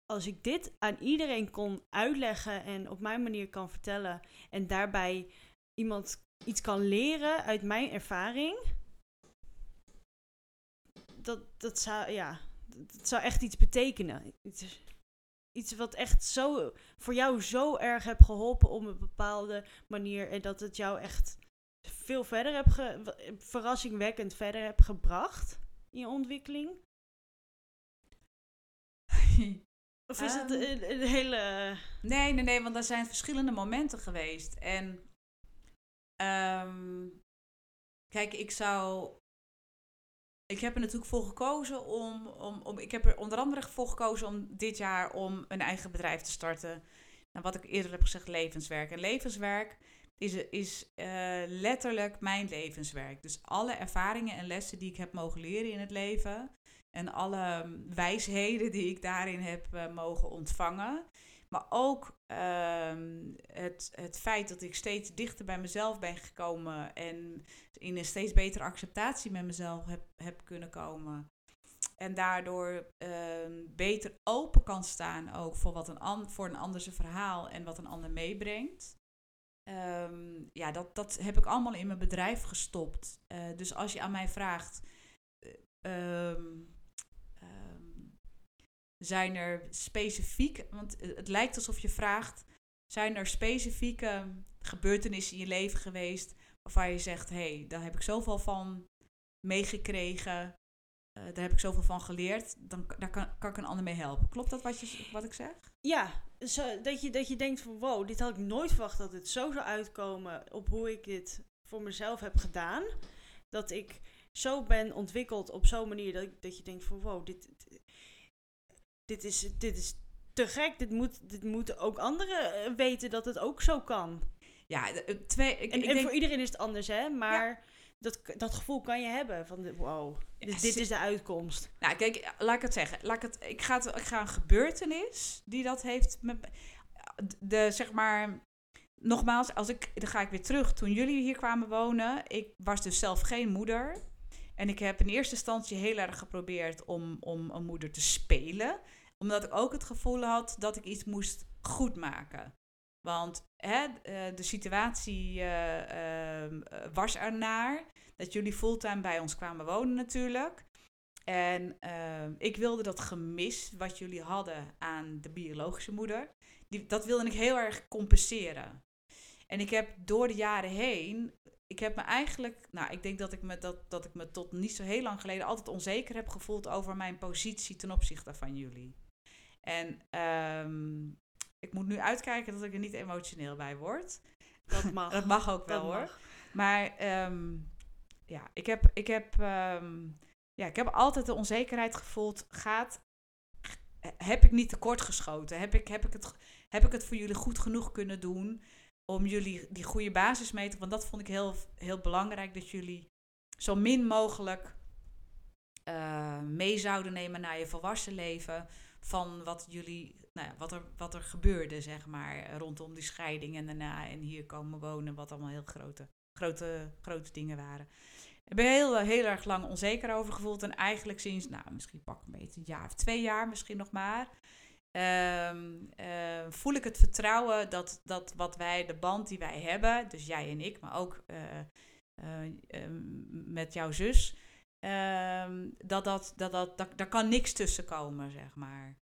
als ik dit aan iedereen kon uitleggen en op mijn manier kan vertellen en daarbij iemand iets kan leren uit mijn ervaring, dat, dat zou, ja, dat zou echt iets betekenen. Iets, wat echt zo, voor jou zo erg heb geholpen op een bepaalde manier en dat het jou echt veel verder heb ge, verrassingwekkend verder heb gebracht in je ontwikkeling. *laughs* Of is het Ehm. een, een hele... Nee, nee, nee, want er zijn verschillende momenten geweest. En ehm, kijk, ik zou. Ik heb er natuurlijk voor gekozen om, om, om. Ik heb er onder andere voor gekozen om dit jaar om een eigen bedrijf te starten. Nou, wat ik eerder heb gezegd, levenswerk. En levenswerk is, is uh, letterlijk mijn levenswerk. Dus alle ervaringen en lessen die ik heb mogen leren in het leven. En alle wijsheden die ik daarin heb uh, mogen ontvangen. Maar ook ehm, het, het feit dat ik steeds dichter bij mezelf ben gekomen en in een steeds betere acceptatie met mezelf heb, heb kunnen komen. En daardoor ehm, beter open kan staan ook voor, wat een voor een ander zijn verhaal en wat een ander meebrengt. Ehm, ja, dat, dat heb ik allemaal in mijn bedrijf gestopt. Uh, dus als je aan mij vraagt, uh, zijn er specifiek, want het lijkt alsof je vraagt, zijn er specifieke gebeurtenissen in je leven geweest waarvan je zegt, hé, hey, daar heb ik zoveel van meegekregen, uh, daar heb ik zoveel van geleerd, dan daar kan, kan ik een ander mee helpen. Klopt dat wat, je, wat ik zeg? Ja, zo, dat, je, dat je denkt van wow, dit had ik nooit verwacht dat het zo zou uitkomen op hoe ik dit voor mezelf heb gedaan. Dat ik zo ben ontwikkeld op zo'n manier dat, ik, dat je denkt van wow, dit, dit is, dit is te gek. Dit, moet, dit moeten ook anderen eh, weten dat het ook zo kan. Ja, eh, twee. Ik, en, ik denk... voor iedereen is het anders, hè? Maar dat, dat gevoel kan je hebben van wow, dit, dit, is de uitkomst. Nou, kijk, laat ik het zeggen. Laat ik, het, ik, ga het, ik ga een gebeurtenis die dat heeft met. De zeg maar. Nogmaals, als ik, dan ga ik weer terug. Toen jullie hier kwamen wonen, ik was dus zelf geen moeder. En ik heb in eerste instantie heel erg geprobeerd om, om een moeder te spelen. Omdat ik ook het gevoel had dat ik iets moest goedmaken. Want hè, eh, de situatie uh, uh, was ernaar dat jullie fulltime bij ons kwamen wonen natuurlijk. En ehm, ik wilde dat gemis wat jullie hadden aan de biologische moeder, die, dat wilde ik heel erg compenseren. En ik heb door de jaren heen ik heb me eigenlijk, nou, ik denk dat ik me, dat, dat ik me tot niet zo heel lang geleden altijd onzeker heb gevoeld over mijn positie ten opzichte van jullie. En um, ik moet nu uitkijken dat ik er niet emotioneel bij word. Dat mag. *laughs* dat mag ook wel hoor. Maar um, ja, ik heb, ik, heb, um, ja, ik heb altijd de onzekerheid gevoeld. Gaat, heb ik niet tekort geschoten? Heb ik, heb, ik het, heb ik het voor jullie goed genoeg kunnen doen? om jullie die goede basis mee te... Want dat vond ik heel, heel belangrijk, dat jullie zo min mogelijk uh, mee zouden nemen naar je volwassen leven... van wat jullie, nou ja, wat er, wat er gebeurde, zeg maar, rondom die scheiding en daarna... en hier komen wonen, wat allemaal heel grote, grote, grote dingen waren. Ik ben heel, heel erg lang onzeker over gevoeld. En eigenlijk sinds, nou, misschien pak een beetje een jaar of twee jaar misschien nog maar um, uh, voel ik het vertrouwen dat, dat wat wij, de band die wij hebben, dus jij en ik, maar ook uh, uh, met jouw zus, ehm, dat, dat, dat, dat, daar kan niks tussen komen, zeg maar.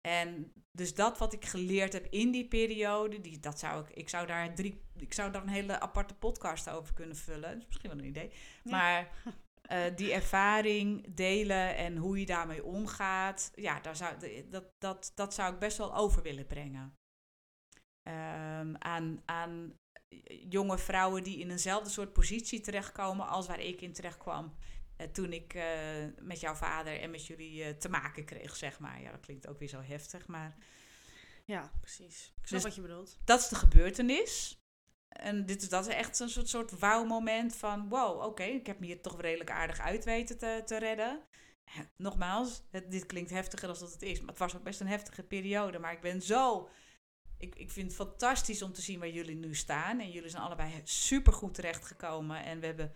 En dus dat wat ik geleerd heb in die periode, die, dat zou ik, ik zou daar drie, ik zou daar een hele aparte podcast over kunnen vullen. Dat is misschien wel een idee. Maar uh, die ervaring delen en hoe je daarmee omgaat, ja, daar zou, dat, dat, dat zou ik best wel over willen brengen. Um, aan, aan jonge vrouwen die in eenzelfde soort positie terechtkomen als waar ik in terecht kwam. Uh, toen ik uh, met jouw vader en met jullie te maken kreeg, zeg maar. Ja, dat klinkt ook weer zo heftig, maar... Ja, precies. Ik snap dus wat je bedoelt. Dat is de gebeurtenis. En dit is, dat is echt een soort, soort wauw-moment van... wow, oké, ik heb me hier toch redelijk aardig uit weten te, te redden. Nogmaals, het, dit klinkt heftiger dan dat het is. Maar het was ook best een heftige periode. Maar ik ben zo... Ik, ik vind het fantastisch om te zien waar jullie nu staan. En jullie zijn allebei super goed terechtgekomen. En we hebben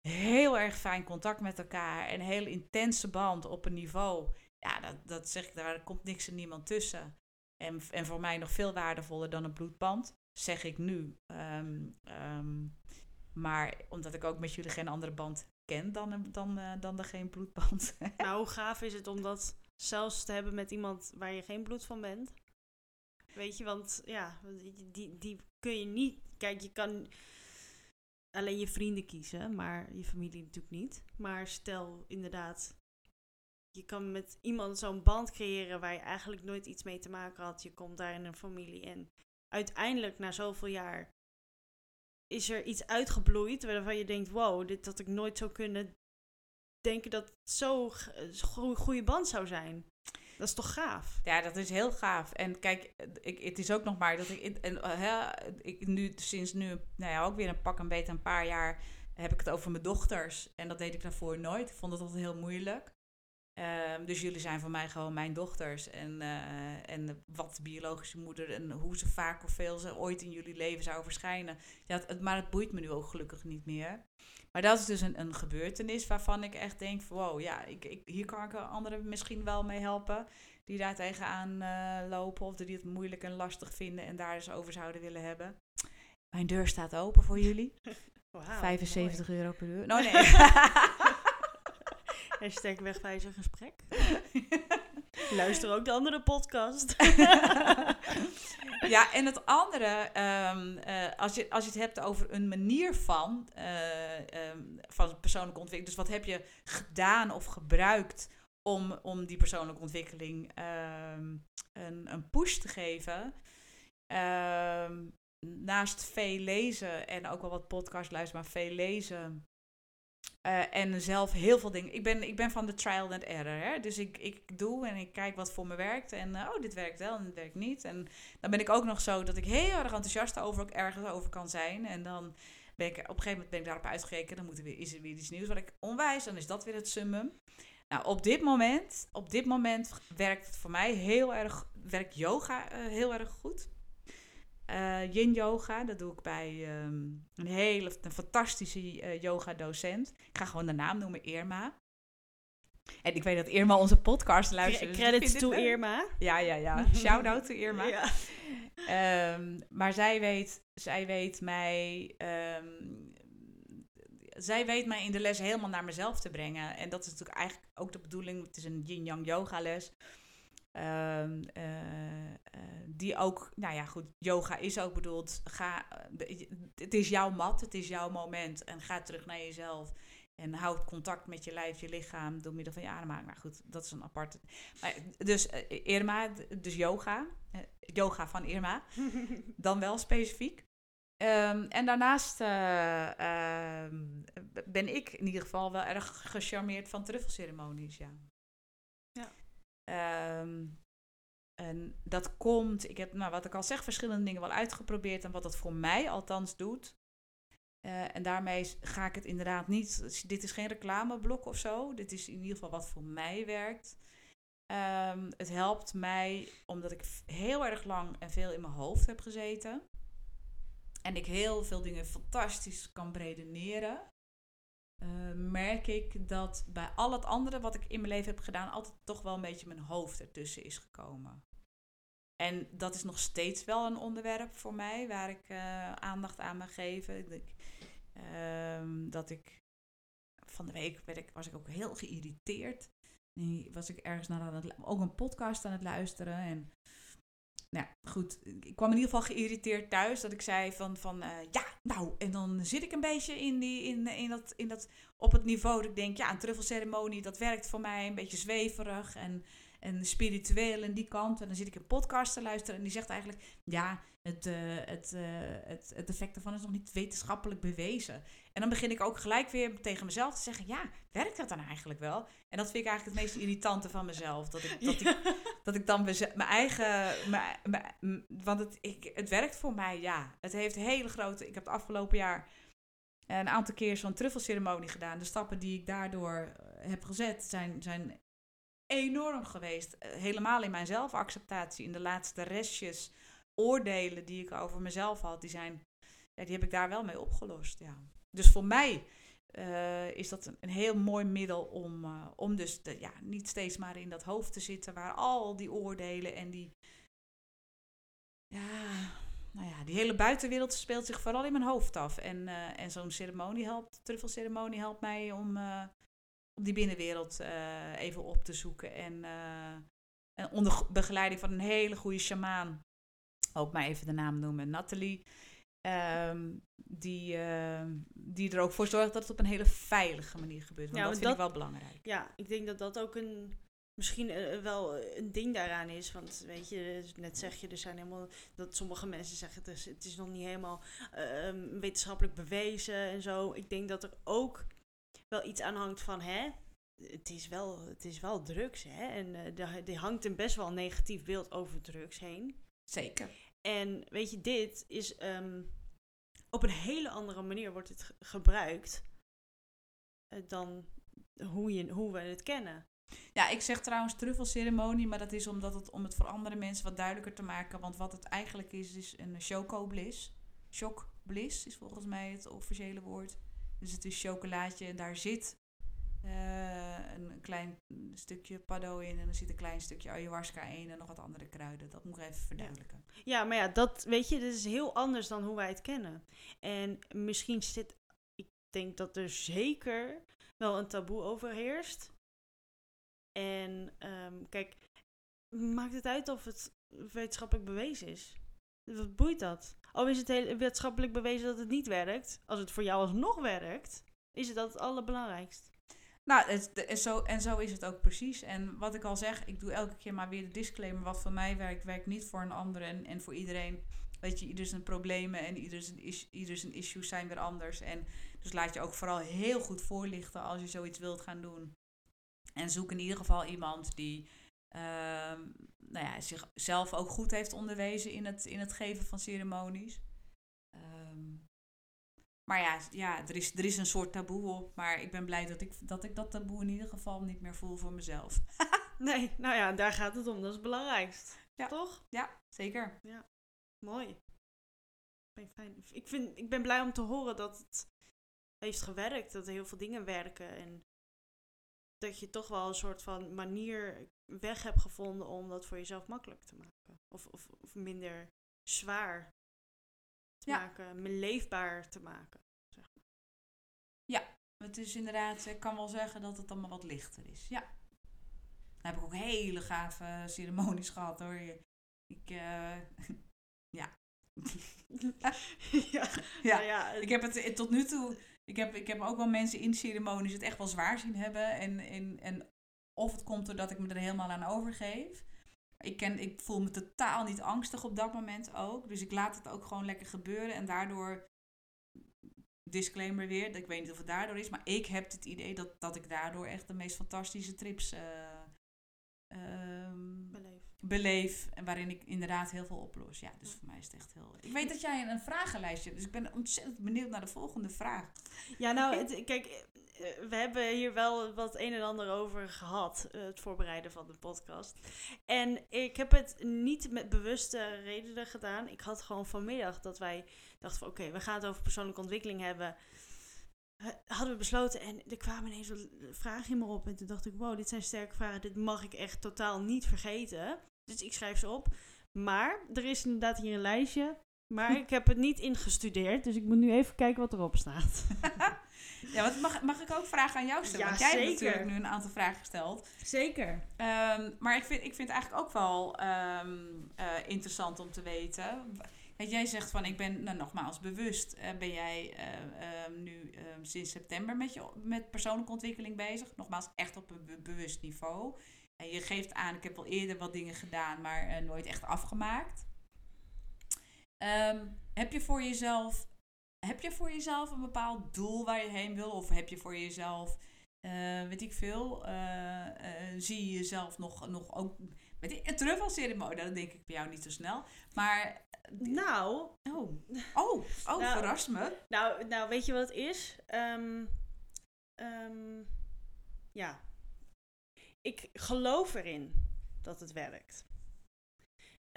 heel erg fijn contact met elkaar. En een hele intense band op een niveau. Ja, dat, dat zeg ik, daar komt niks en niemand tussen. En, en voor mij nog veel waardevoller dan een bloedband zeg ik nu. Ehm, ehm, maar omdat ik ook met jullie geen andere band ken dan, dan, uh, dan de geen bloedband. *laughs* nou, hoe gaaf is het om dat zelfs te hebben met iemand waar je geen bloed van bent? Weet je, want ja, die, die kun je niet. Kijk, je kan alleen je vrienden kiezen, maar je familie natuurlijk niet. Maar stel inderdaad, je kan met iemand zo'n band creëren waar je eigenlijk nooit iets mee te maken had. Je komt daar in een familie en uiteindelijk na zoveel jaar is er iets uitgebloeid waarvan je denkt, wow, dit had ik nooit zo kunnen denken dat het zo'n zo goede band zou zijn. Dat is toch gaaf? Ja, dat is heel gaaf. En kijk, ik, het is ook nog maar dat ik, en, uh, ik nu sinds nu, nou ja, ook weer een pak een beetje een paar jaar heb ik het over mijn dochters. En dat deed ik daarvoor nooit. Ik vond het altijd heel moeilijk. Ehm, dus jullie zijn voor mij gewoon mijn dochters. En, uh, en wat de biologische moeder en hoe ze vaak of veel ze ooit in jullie leven zou verschijnen. Ja, het, maar het boeit me nu ook gelukkig niet meer. Maar dat is dus een, een gebeurtenis waarvan ik echt denk: van, wow, ja, ik, ik, hier kan ik anderen misschien wel mee helpen. Die daar tegenaan uh, lopen of die het moeilijk en lastig vinden en daar eens over zouden willen hebben. Mijn deur staat open voor jullie. *laughs* Wow, 75 euro per uur. Nee. *laughs* *laughs* Hashtag wegwijzer gesprek. *laughs* Luister ook de andere podcast. *laughs* ja, en het andere, um, uh, als, je, als je het hebt over een manier van, uh, um, van persoonlijke ontwikkeling. Dus wat heb je gedaan of gebruikt om, om die persoonlijke ontwikkeling um, een, een push te geven? naast veel lezen en ook wel wat podcast luisteren, maar veel lezen. Uh, en zelf heel veel dingen. Ik ben, ik ben van de trial and error. Hè? Dus ik, ik doe en ik kijk wat voor me werkt. En uh, oh, dit werkt wel en dit werkt niet. En dan ben ik ook nog zo dat ik heel erg enthousiast over ook ergens over kan zijn. En dan ben ik op een gegeven moment ben ik daarop uitgekeken. Dan moet er is er weer iets nieuws wat ik onwijs. Dan is dat weer het summum. Nou, op dit moment, op dit moment werkt het voor mij heel erg, werkt yoga uh, heel erg goed. Uh, yin yoga, dat doe ik bij um, een hele een fantastische uh, yoga docent. Ik ga gewoon de naam noemen, Irma. En ik weet dat Irma onze podcast luistert. Dus credits to Irma. Ja, ja, ja. *laughs* Shout out to Irma. Ja. Um, maar zij weet, zij weet mij. Um, zij weet mij in de les helemaal naar mezelf te brengen. En dat is natuurlijk eigenlijk ook de bedoeling. Het is een yin-yang yoga les. Um, uh, uh, die ook, nou ja, goed, yoga is ook bedoeld. Ga, uh, het is jouw mat, het is jouw moment. En ga terug naar jezelf. En houd contact met je lijf, je lichaam door middel van je ademhaling. Maar goed, dat is een aparte. Maar, dus Irma, dus yoga. yoga van Irma. *laughs* dan wel specifiek. Um, en daarnaast ehm, ben ik in ieder geval wel erg gecharmeerd van truffelceremonies, ja. Um, en dat komt, ik heb, nou, wat ik al zeg, verschillende dingen wel uitgeprobeerd en wat dat voor mij althans doet. Uh, en daarmee ga ik het inderdaad niet, dit is geen reclameblok of zo, dit is in ieder geval wat voor mij werkt. Um, het helpt mij omdat ik heel erg lang en veel in mijn hoofd heb gezeten. En ik heel veel dingen fantastisch kan bredeneren. Uh, merk ik dat bij al het andere wat ik in mijn leven heb gedaan, altijd toch wel een beetje mijn hoofd ertussen is gekomen. En dat is nog steeds wel een onderwerp voor mij waar ik uh, aandacht aan mag geven. Uh, dat ik van de week ik, was ik ook heel geïrriteerd. En was ik ergens naar aan het, ook een podcast aan het luisteren. En nou goed, ik kwam in ieder geval geïrriteerd thuis dat ik zei van, van uh, ja, nou, en dan zit ik een beetje in, die, in, in, dat, in dat, op het niveau dat ik denk, ja, een truffelceremonie, dat werkt voor mij een beetje zweverig en, en spiritueel en die kant. En dan zit ik een podcast te luisteren en die zegt eigenlijk, ja, het, uh, het, uh, het, het effect ervan is nog niet wetenschappelijk bewezen. En dan begin ik ook gelijk weer tegen mezelf te zeggen: ja, werkt dat dan eigenlijk wel? En dat vind ik eigenlijk het meest irritante van mezelf. Dat ik, dat *laughs* ik, dat ik dan mijn eigen. Mijn, mijn, want het, ik, het werkt voor mij, ja. Het heeft hele grote. Ik heb het afgelopen jaar een aantal keer zo'n truffelceremonie gedaan. De stappen die ik daardoor eh, heb gezet zijn, zijn enorm geweest. Helemaal in mijn zelfacceptatie, in de laatste restjes oordelen die ik over mezelf had, die, zijn, ja, die heb ik daar wel mee opgelost. Ja. Dus voor mij uh, is dat een, heel mooi middel om, uh, om dus de, ja, niet steeds maar in dat hoofd te zitten waar al die oordelen en die. Ja, nou ja, die hele buitenwereld speelt zich vooral in mijn hoofd af. En, en zo'n ceremonie helpt, truffelceremonie helpt mij om die binnenwereld even op te zoeken. En, en onder begeleiding van een hele goede shamaan ook maar even de naam noemen, Nathalie. Um, die, uh, die er ook voor zorgt dat het op een hele veilige manier gebeurt. Want ja, dat vind dat, ik wel belangrijk. Ja, ik denk dat dat ook een misschien eh, wel een ding daaraan is. Want weet je, net zeg je, er zijn helemaal dat sommige mensen zeggen het is, het is nog niet helemaal ehm, wetenschappelijk bewezen en zo. Ik denk dat er ook wel iets aan hangt van hè. Het is wel, het is wel drugs, hè? En uh, er hangt een best wel negatief beeld over drugs heen. Zeker. En weet je, dit is ehm, op een hele andere manier wordt het gebruikt uh, dan hoe, je, hoe we het kennen. Ja, ik zeg trouwens truffelceremonie, maar dat is omdat het om het voor andere mensen wat duidelijker te maken. Want wat het eigenlijk is, is een choco-bliss. Shock-bliss is volgens mij het officiële woord. Dus het is chocolaatje en daar zit uh, een klein stukje paddo in en er zit een klein stukje ayahuasca in en nog wat andere kruiden. Dat moet ik even verduidelijken. Ja, maar ja, dat weet je, dat is heel anders dan hoe wij het kennen. En misschien zit, ik denk dat er zeker wel een taboe overheerst. En um, kijk, maakt het uit of het wetenschappelijk bewezen is? Wat boeit dat? Of is het heel wetenschappelijk bewezen dat het niet werkt? Als het voor jou alsnog werkt, is het dat het allerbelangrijkst. Nou, het, zo, en zo is het ook precies. En wat ik al zeg, ik doe elke keer maar weer de disclaimer. Wat voor mij werkt, werkt niet voor een ander. En, en voor iedereen, weet je, ieder zijn problemen en ieder zijn, ieder zijn issues zijn weer anders. En dus laat je ook vooral heel goed voorlichten als je zoiets wilt gaan doen. En zoek in ieder geval iemand die nou ja, zichzelf ook goed heeft onderwezen in het, in het geven van ceremonies. Um, maar ja, ja er, is, er is een soort taboe op. Maar ik ben blij dat ik, dat ik dat taboe in ieder geval niet meer voel voor mezelf. *laughs* nee, nou ja, daar gaat het om. Dat is het belangrijkst. Ja. Toch? Ja, zeker. Ja, mooi. Ben fijn. Ik, vind, ik ben blij om te horen dat het heeft gewerkt. Dat er heel veel dingen werken. En dat je toch wel een soort van manier weg hebt gevonden om dat voor jezelf makkelijk te maken. Of, of, of minder zwaar te maken, leefbaar te maken. Zeg maar. Ja, het is inderdaad, ik kan wel zeggen dat het allemaal wat lichter is. Ja. Dan heb ik ook hele gave ceremonies gehad hoor. Ik, *laughs* uh, *laughs* ja. ja. ja. ja. Ik heb het tot nu toe, ik heb, ik heb ook wel mensen in ceremonies het echt wel zwaar zien hebben. En, en, en of het komt doordat ik me er helemaal aan overgeef. Ik, ken, ik voel me totaal niet angstig op dat moment ook. Dus ik laat het ook gewoon lekker gebeuren. En daardoor, disclaimer weer, ik weet niet of het daardoor is. Maar ik heb het idee dat, dat ik daardoor echt de meest fantastische trips uh, beleef. Beleef. En waarin ik inderdaad heel veel oplos. Ja, dus voor mij is het echt heel... Ik weet dat jij een, vragenlijstje hebt. Dus ik ben ontzettend benieuwd naar de volgende vraag. Ja, nou, het, kijk eh, we hebben hier wel wat een en ander over gehad, eh, het voorbereiden van de podcast. En ik heb het niet met bewuste redenen gedaan. Ik had gewoon vanmiddag dat wij dachten van oké, we gaan het over persoonlijke ontwikkeling hebben. Hadden we besloten en er kwamen ineens vragen in me op. En toen dacht ik, wow, dit zijn sterke vragen. Dit mag ik echt totaal niet vergeten. Dus ik schrijf ze op. Maar er is inderdaad hier een lijstje. Maar *laughs* ik heb het niet ingestudeerd. Dus ik moet nu even kijken wat erop staat. *laughs* Ja, wat mag, mag ik ook vragen aan jou stellen? Ja, want jij hebt natuurlijk nu een aantal vragen gesteld. Zeker. Um, maar ik vind, ik vind het eigenlijk ook wel um, uh, interessant om te weten. Jij zegt van, ik ben nou, nogmaals bewust. Uh, ben jij uh, um, nu sinds september met, je, met persoonlijke ontwikkeling bezig? Nogmaals, echt op een be bewust niveau. En je geeft aan, ik heb wel eerder wat dingen gedaan, maar nooit echt afgemaakt. heb je voor jezelf heb je voor jezelf een bepaald doel waar je heen wil? Of heb je voor jezelf, uh, weet ik veel, uh, uh, zie je jezelf nog, nog ook... Ik, een truffelceremonie, dat denk ik bij jou niet zo snel. Maar... Nou... Oh, *laughs* oh, oh nou, verrast me. Nou, nou, weet je wat het is? Um, um, ja. Ik geloof erin dat het werkt.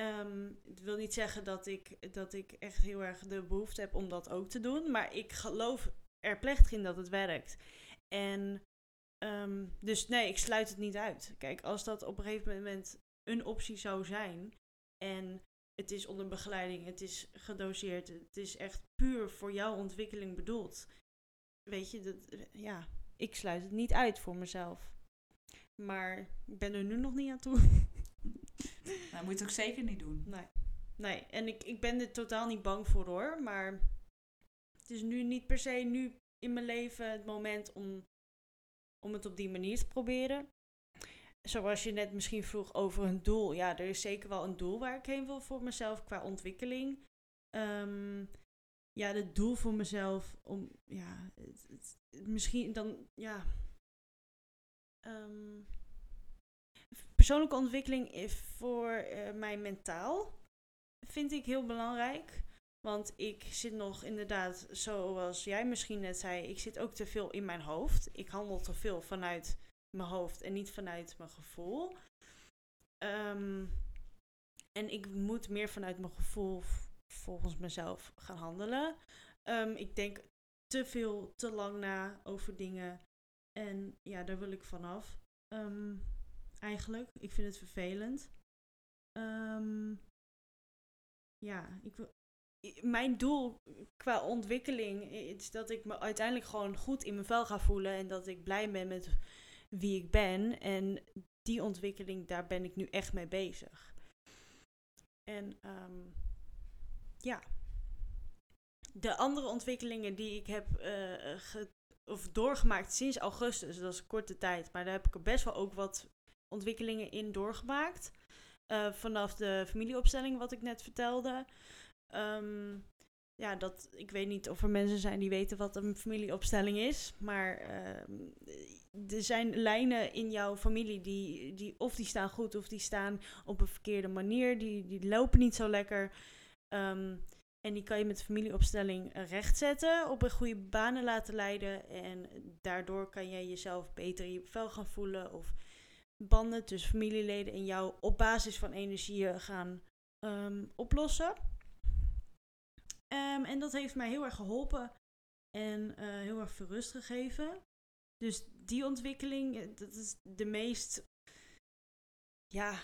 Um, het wil niet zeggen dat ik, dat ik echt heel erg de behoefte heb om dat ook te doen. Maar ik geloof er plechtig in dat het werkt. En um, dus nee, ik sluit het niet uit. Kijk, als dat op een gegeven moment een optie zou zijn. En het is onder begeleiding, het is gedoseerd, het is echt puur voor jouw ontwikkeling bedoeld. Weet je, dat, ja, ik sluit het niet uit voor mezelf. Maar ik ben er nu nog niet aan toe. *laughs* Nou, moet je het ook zeker niet doen. Nee. Nee, en ik, ik ben er totaal niet bang voor hoor. Maar het is nu niet per se nu in mijn leven het moment om, om het op die manier te proberen. zoals je net misschien vroeg over een doel. Ja, er is zeker wel een doel waar ik heen wil voor mezelf qua ontwikkeling. Ehm, ja, het doel voor mezelf om, ja, het, het- misschien dan, ja. Ehm, persoonlijke ontwikkeling voor eh, mij mentaal vind ik heel belangrijk. Want ik zit nog inderdaad, zoals jij misschien net zei, ik zit ook te veel in mijn hoofd. Ik handel te veel vanuit mijn hoofd en niet vanuit mijn gevoel. Ehm, en ik moet meer vanuit mijn gevoel volgens mezelf gaan handelen. Ehm, ik denk te veel, te lang na over dingen. En ja, daar wil ik vanaf. Ehm eigenlijk. Ik vind het vervelend. Ehm, ja, ik wil, mijn doel qua ontwikkeling is dat ik me uiteindelijk gewoon goed in mijn vel ga voelen. En dat ik blij ben met wie ik ben. En die ontwikkeling, daar ben ik nu echt mee bezig. En ehm, ja. De andere ontwikkelingen die ik heb ge- of doorgemaakt sinds augustus, dat is korte tijd, maar daar heb ik er best wel ook wat ontwikkelingen in doorgemaakt. Eh, vanaf de familieopstelling, wat ik net vertelde. Ehm, ja, dat, ik weet niet of er mensen zijn die weten wat een familieopstelling is. Maar ehm, er zijn lijnen in jouw familie die, die of die staan goed of die staan op een verkeerde manier. Die, die lopen niet zo lekker. Ehm, en die kan je met de familieopstelling eh, rechtzetten, op een goede banen laten leiden. En daardoor kan jij jezelf beter in je vel gaan voelen. Of banden tussen familieleden en jou op basis van energieën gaan ehm, oplossen. Ehm, en dat heeft mij heel erg geholpen en eh, heel erg veel rust gegeven. Dus die ontwikkeling, eh, dat is de meest, ja,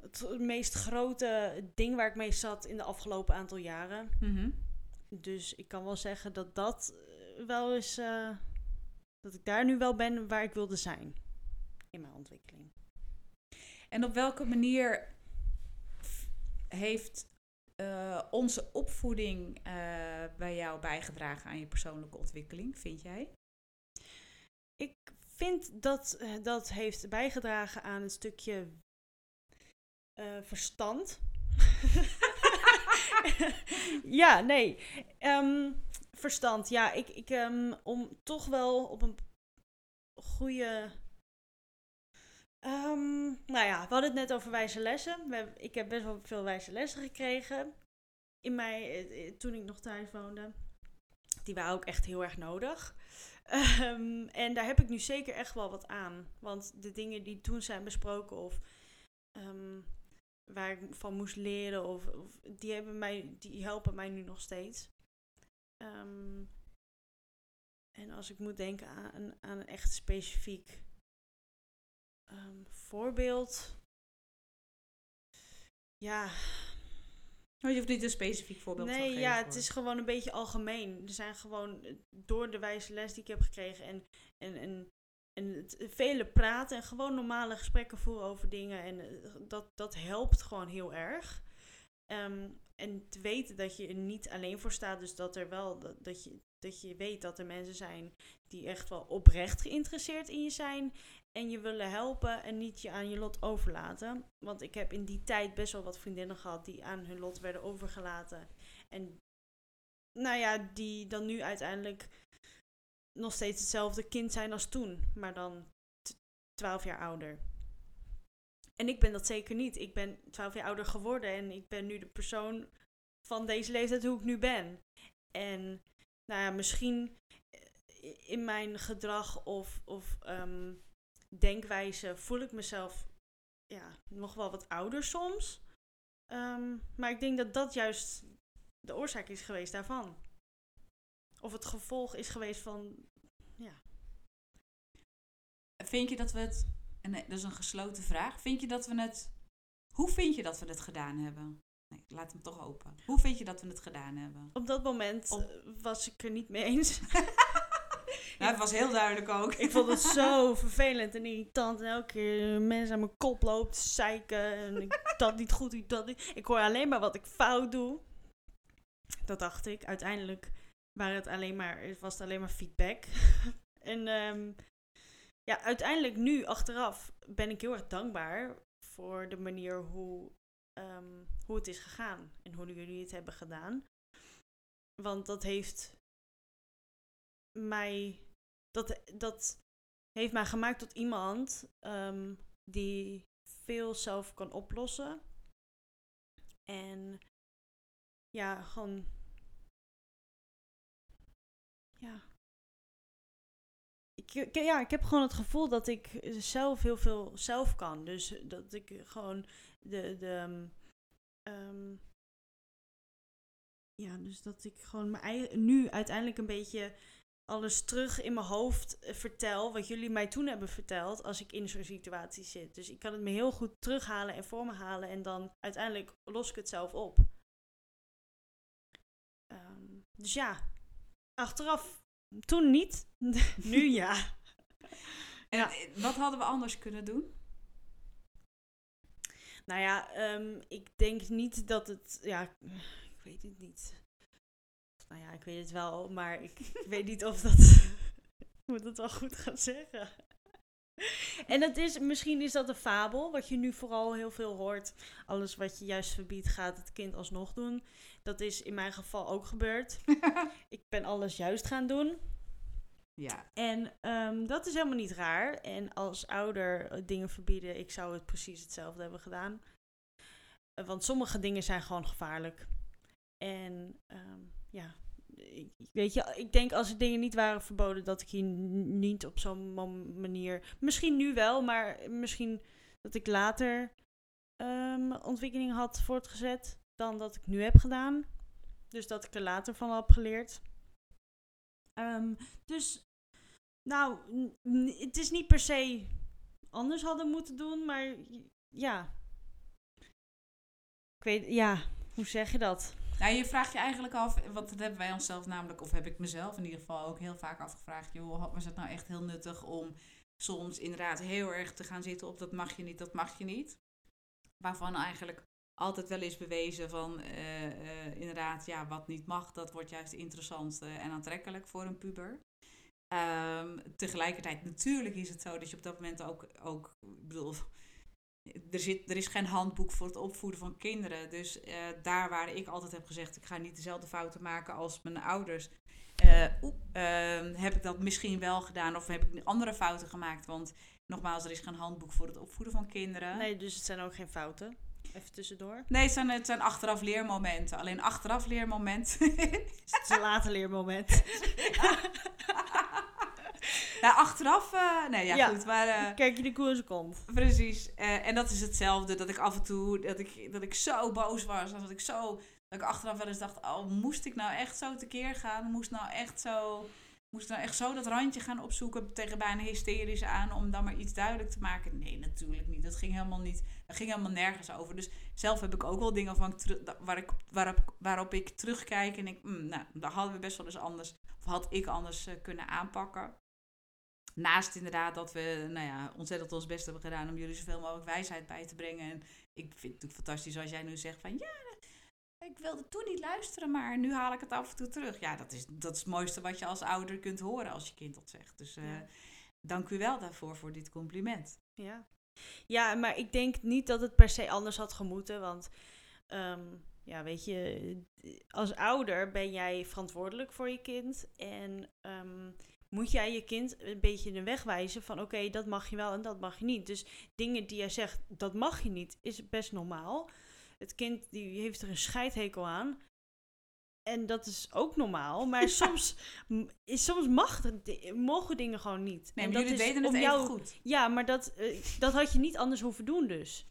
het meest grote ding waar ik mee zat in de afgelopen aantal jaren. Mhm. Dus ik kan wel zeggen dat dat eh, wel is, eh, dat ik daar nu wel ben waar ik wilde zijn in mijn ontwikkeling. En op welke manier heeft eh, onze opvoeding bij jou bijgedragen aan je persoonlijke ontwikkeling, vind jij? Ik vind dat dat heeft bijgedragen aan het stukje eh, verstand. *laughs* ja, nee. Ehm, verstand. Ja, ik, ik ehm, om toch wel op een goede. Ehm, nou ja, we hadden het net over wijze lessen. Ik heb best wel veel wijze lessen gekregen. In mij, eh, eh, toen ik nog thuis woonde. Die waren ook echt heel erg nodig. En daar heb ik nu zeker echt wel wat aan. Want de dingen die toen zijn besproken of waar ik van moest leren, of, of die, hebben mij, die helpen mij nu nog steeds. Ehm, en als ik moet denken aan, een- aan een echt specifiek ehm, voorbeeld. Ja, je hoeft niet een specifiek voorbeeld te Nee, geven. ja, het is gewoon een beetje algemeen. Er zijn gewoon eh, door de wijze les die ik heb gekregen en, en, en, en het vele praten en gewoon normale gesprekken voeren over dingen. En eh, dat, dat helpt gewoon heel erg. Ehm, en te weten dat je er niet alleen voor staat, dus dat er wel dat, dat, je, dat je weet dat er mensen zijn die echt wel oprecht geïnteresseerd in je zijn en je willen helpen en niet je aan je lot overlaten. Want ik heb in die tijd best wel wat vriendinnen gehad die aan hun lot werden overgelaten. En nou ja, die dan nu uiteindelijk nog steeds hetzelfde kind zijn als toen, maar dan t- 12 jaar ouder. En ik ben dat zeker niet. Ik ben 12 jaar ouder geworden en ik ben nu de persoon van deze leeftijd hoe ik nu ben. En nou ja, misschien eh, in mijn gedrag of, of ehm, denkwijze voel ik mezelf ja, nog wel wat ouder soms. Ehm, maar ik denk dat dat juist de oorzaak is geweest daarvan. Of het gevolg is geweest van, ja. Vind je dat we het... Nee, dat is een gesloten vraag. Vind je dat we het... Hoe vind je dat we het gedaan hebben? Nee, laat hem toch open. Hoe vind je dat we het gedaan hebben? Op dat moment Op- was ik er niet mee eens. *laughs* Nou, het was heel duidelijk ook. ik vond het zo vervelend en irritant. En elke keer mensen aan mijn kop loopt, zeiken. En ik dat niet goed, ik dat niet. Ik hoor alleen maar wat ik fout doe. Dat dacht ik. Uiteindelijk waren het alleen maar, was het alleen maar feedback. *laughs* en ehm, ja, uiteindelijk nu, achteraf, ben ik heel erg dankbaar voor de manier hoe, ehm, hoe het is gegaan. En hoe jullie het hebben gedaan. Want dat heeft mij, dat, dat heeft mij gemaakt tot iemand ehm, die veel zelf kan oplossen. En ja, gewoon. Ja. Ik, ja, ik heb gewoon het gevoel dat ik zelf heel veel zelf kan. Dus dat ik gewoon de. de um, ja, dus dat ik gewoon mijn eigen, nu uiteindelijk een beetje alles terug in mijn hoofd eh, vertel. Wat jullie mij toen hebben verteld. Als ik in zo'n situatie zit. Dus ik kan het me heel goed terughalen en voor me halen. En dan uiteindelijk los ik het zelf op. Ehm, dus ja, achteraf toen niet. *laughs* nu ja. En ja. wat hadden we anders kunnen doen? Nou ja, um, ik denk niet dat het. Ja, ik weet het niet. Nou ja, ik weet het wel, maar ik, *laughs* weet niet of dat. ik *laughs* moet het wel goed gaan zeggen. *laughs* En het is, misschien is dat een fabel, wat je nu vooral heel veel hoort. Alles wat je juist verbiedt, gaat het kind alsnog doen. Dat is in mijn geval ook gebeurd. *laughs* ik ben alles juist gaan doen. Ja. En um, dat is helemaal niet raar. En als ouder eh, dingen verbieden, ik zou het precies hetzelfde hebben gedaan. Uh, want sommige dingen zijn gewoon gevaarlijk. En um, ja, weet je, ik denk als er dingen niet waren verboden, dat ik hier niet op zo'n manier. Misschien nu wel, maar misschien dat ik later um, ontwikkeling had voortgezet dan dat ik nu heb gedaan. Dus dat ik er later van heb geleerd. Um, dus, nou, het is niet per se anders hadden moeten doen, maar ja. Ik weet, ja, hoe zeg je dat? Nou, je vraagt je eigenlijk af, want dat hebben wij onszelf namelijk, of heb ik mezelf in ieder geval ook heel vaak afgevraagd. Joh, was het nou echt heel nuttig om soms inderdaad heel erg te gaan zitten op dat mag je niet, dat mag je niet. Waarvan eigenlijk altijd wel is bewezen van uh, uh, inderdaad, ja, wat niet mag, dat wordt juist interessant uh, en aantrekkelijk voor een puber. Um, tegelijkertijd, natuurlijk is het zo dat je op dat moment ook, ook ik bedoel, er, zit, er is geen handboek voor het opvoeden van kinderen. Dus uh, daar waar ik altijd heb gezegd, ik ga niet dezelfde fouten maken als mijn ouders. Uh, uh, heb ik dat misschien wel gedaan of heb ik andere fouten gemaakt? Want nogmaals, er is geen handboek voor het opvoeden van kinderen. Nee, dus het zijn ook geen fouten. Even tussendoor. Nee, het zijn, het zijn achteraf leermomenten. Alleen achteraf leermoment. *laughs* het is een later leermoment. *laughs* Ja, achteraf, uh, nee, ja, goed. Maar, uh, Kijk je de koers komt. Precies. Uh, en dat is hetzelfde. Dat ik af en toe, dat ik, dat ik zo boos was. Dat ik zo, dat ik achteraf wel eens dacht, oh, moest ik nou echt zo tekeer gaan? Moest nou echt zo, moest nou echt zo dat randje gaan opzoeken tegen bijna hysterisch aan om dan maar iets duidelijk te maken? Nee, natuurlijk niet. Dat ging helemaal niet. Dat ging helemaal nergens over. Dus zelf heb ik ook wel dingen van waar ik, waarop, waarop ik terugkijk en ik, mm, nou, daar hadden we best wel eens anders, of had ik anders kunnen aanpakken. Naast inderdaad dat we nou ja, ontzettend ons best hebben gedaan om jullie zoveel mogelijk wijsheid bij te brengen. En ik vind het natuurlijk fantastisch als jij nu zegt van ja, ik wilde toen niet luisteren, maar nu haal ik het af en toe terug. Ja, dat is, dat is het mooiste wat je als ouder kunt horen als je kind dat zegt. Dus uh, ja. dank u wel daarvoor, voor dit compliment. Ja. ja, maar ik denk niet dat het per se anders had gemoeten. Want um, ja, weet je, als ouder ben jij verantwoordelijk voor je kind. En um, moet jij je kind een beetje de weg wijzen van oké, dat mag je wel en dat mag je niet. Dus dingen die jij zegt, dat mag je niet, is best normaal. Het kind die heeft er een scheidhekel aan. En dat is ook normaal. Maar soms, soms mag het, mogen dingen gewoon niet. Nee, en dat jullie weten het even jou, goed. Ja, maar dat, uh, dat had je niet anders hoeven doen dus.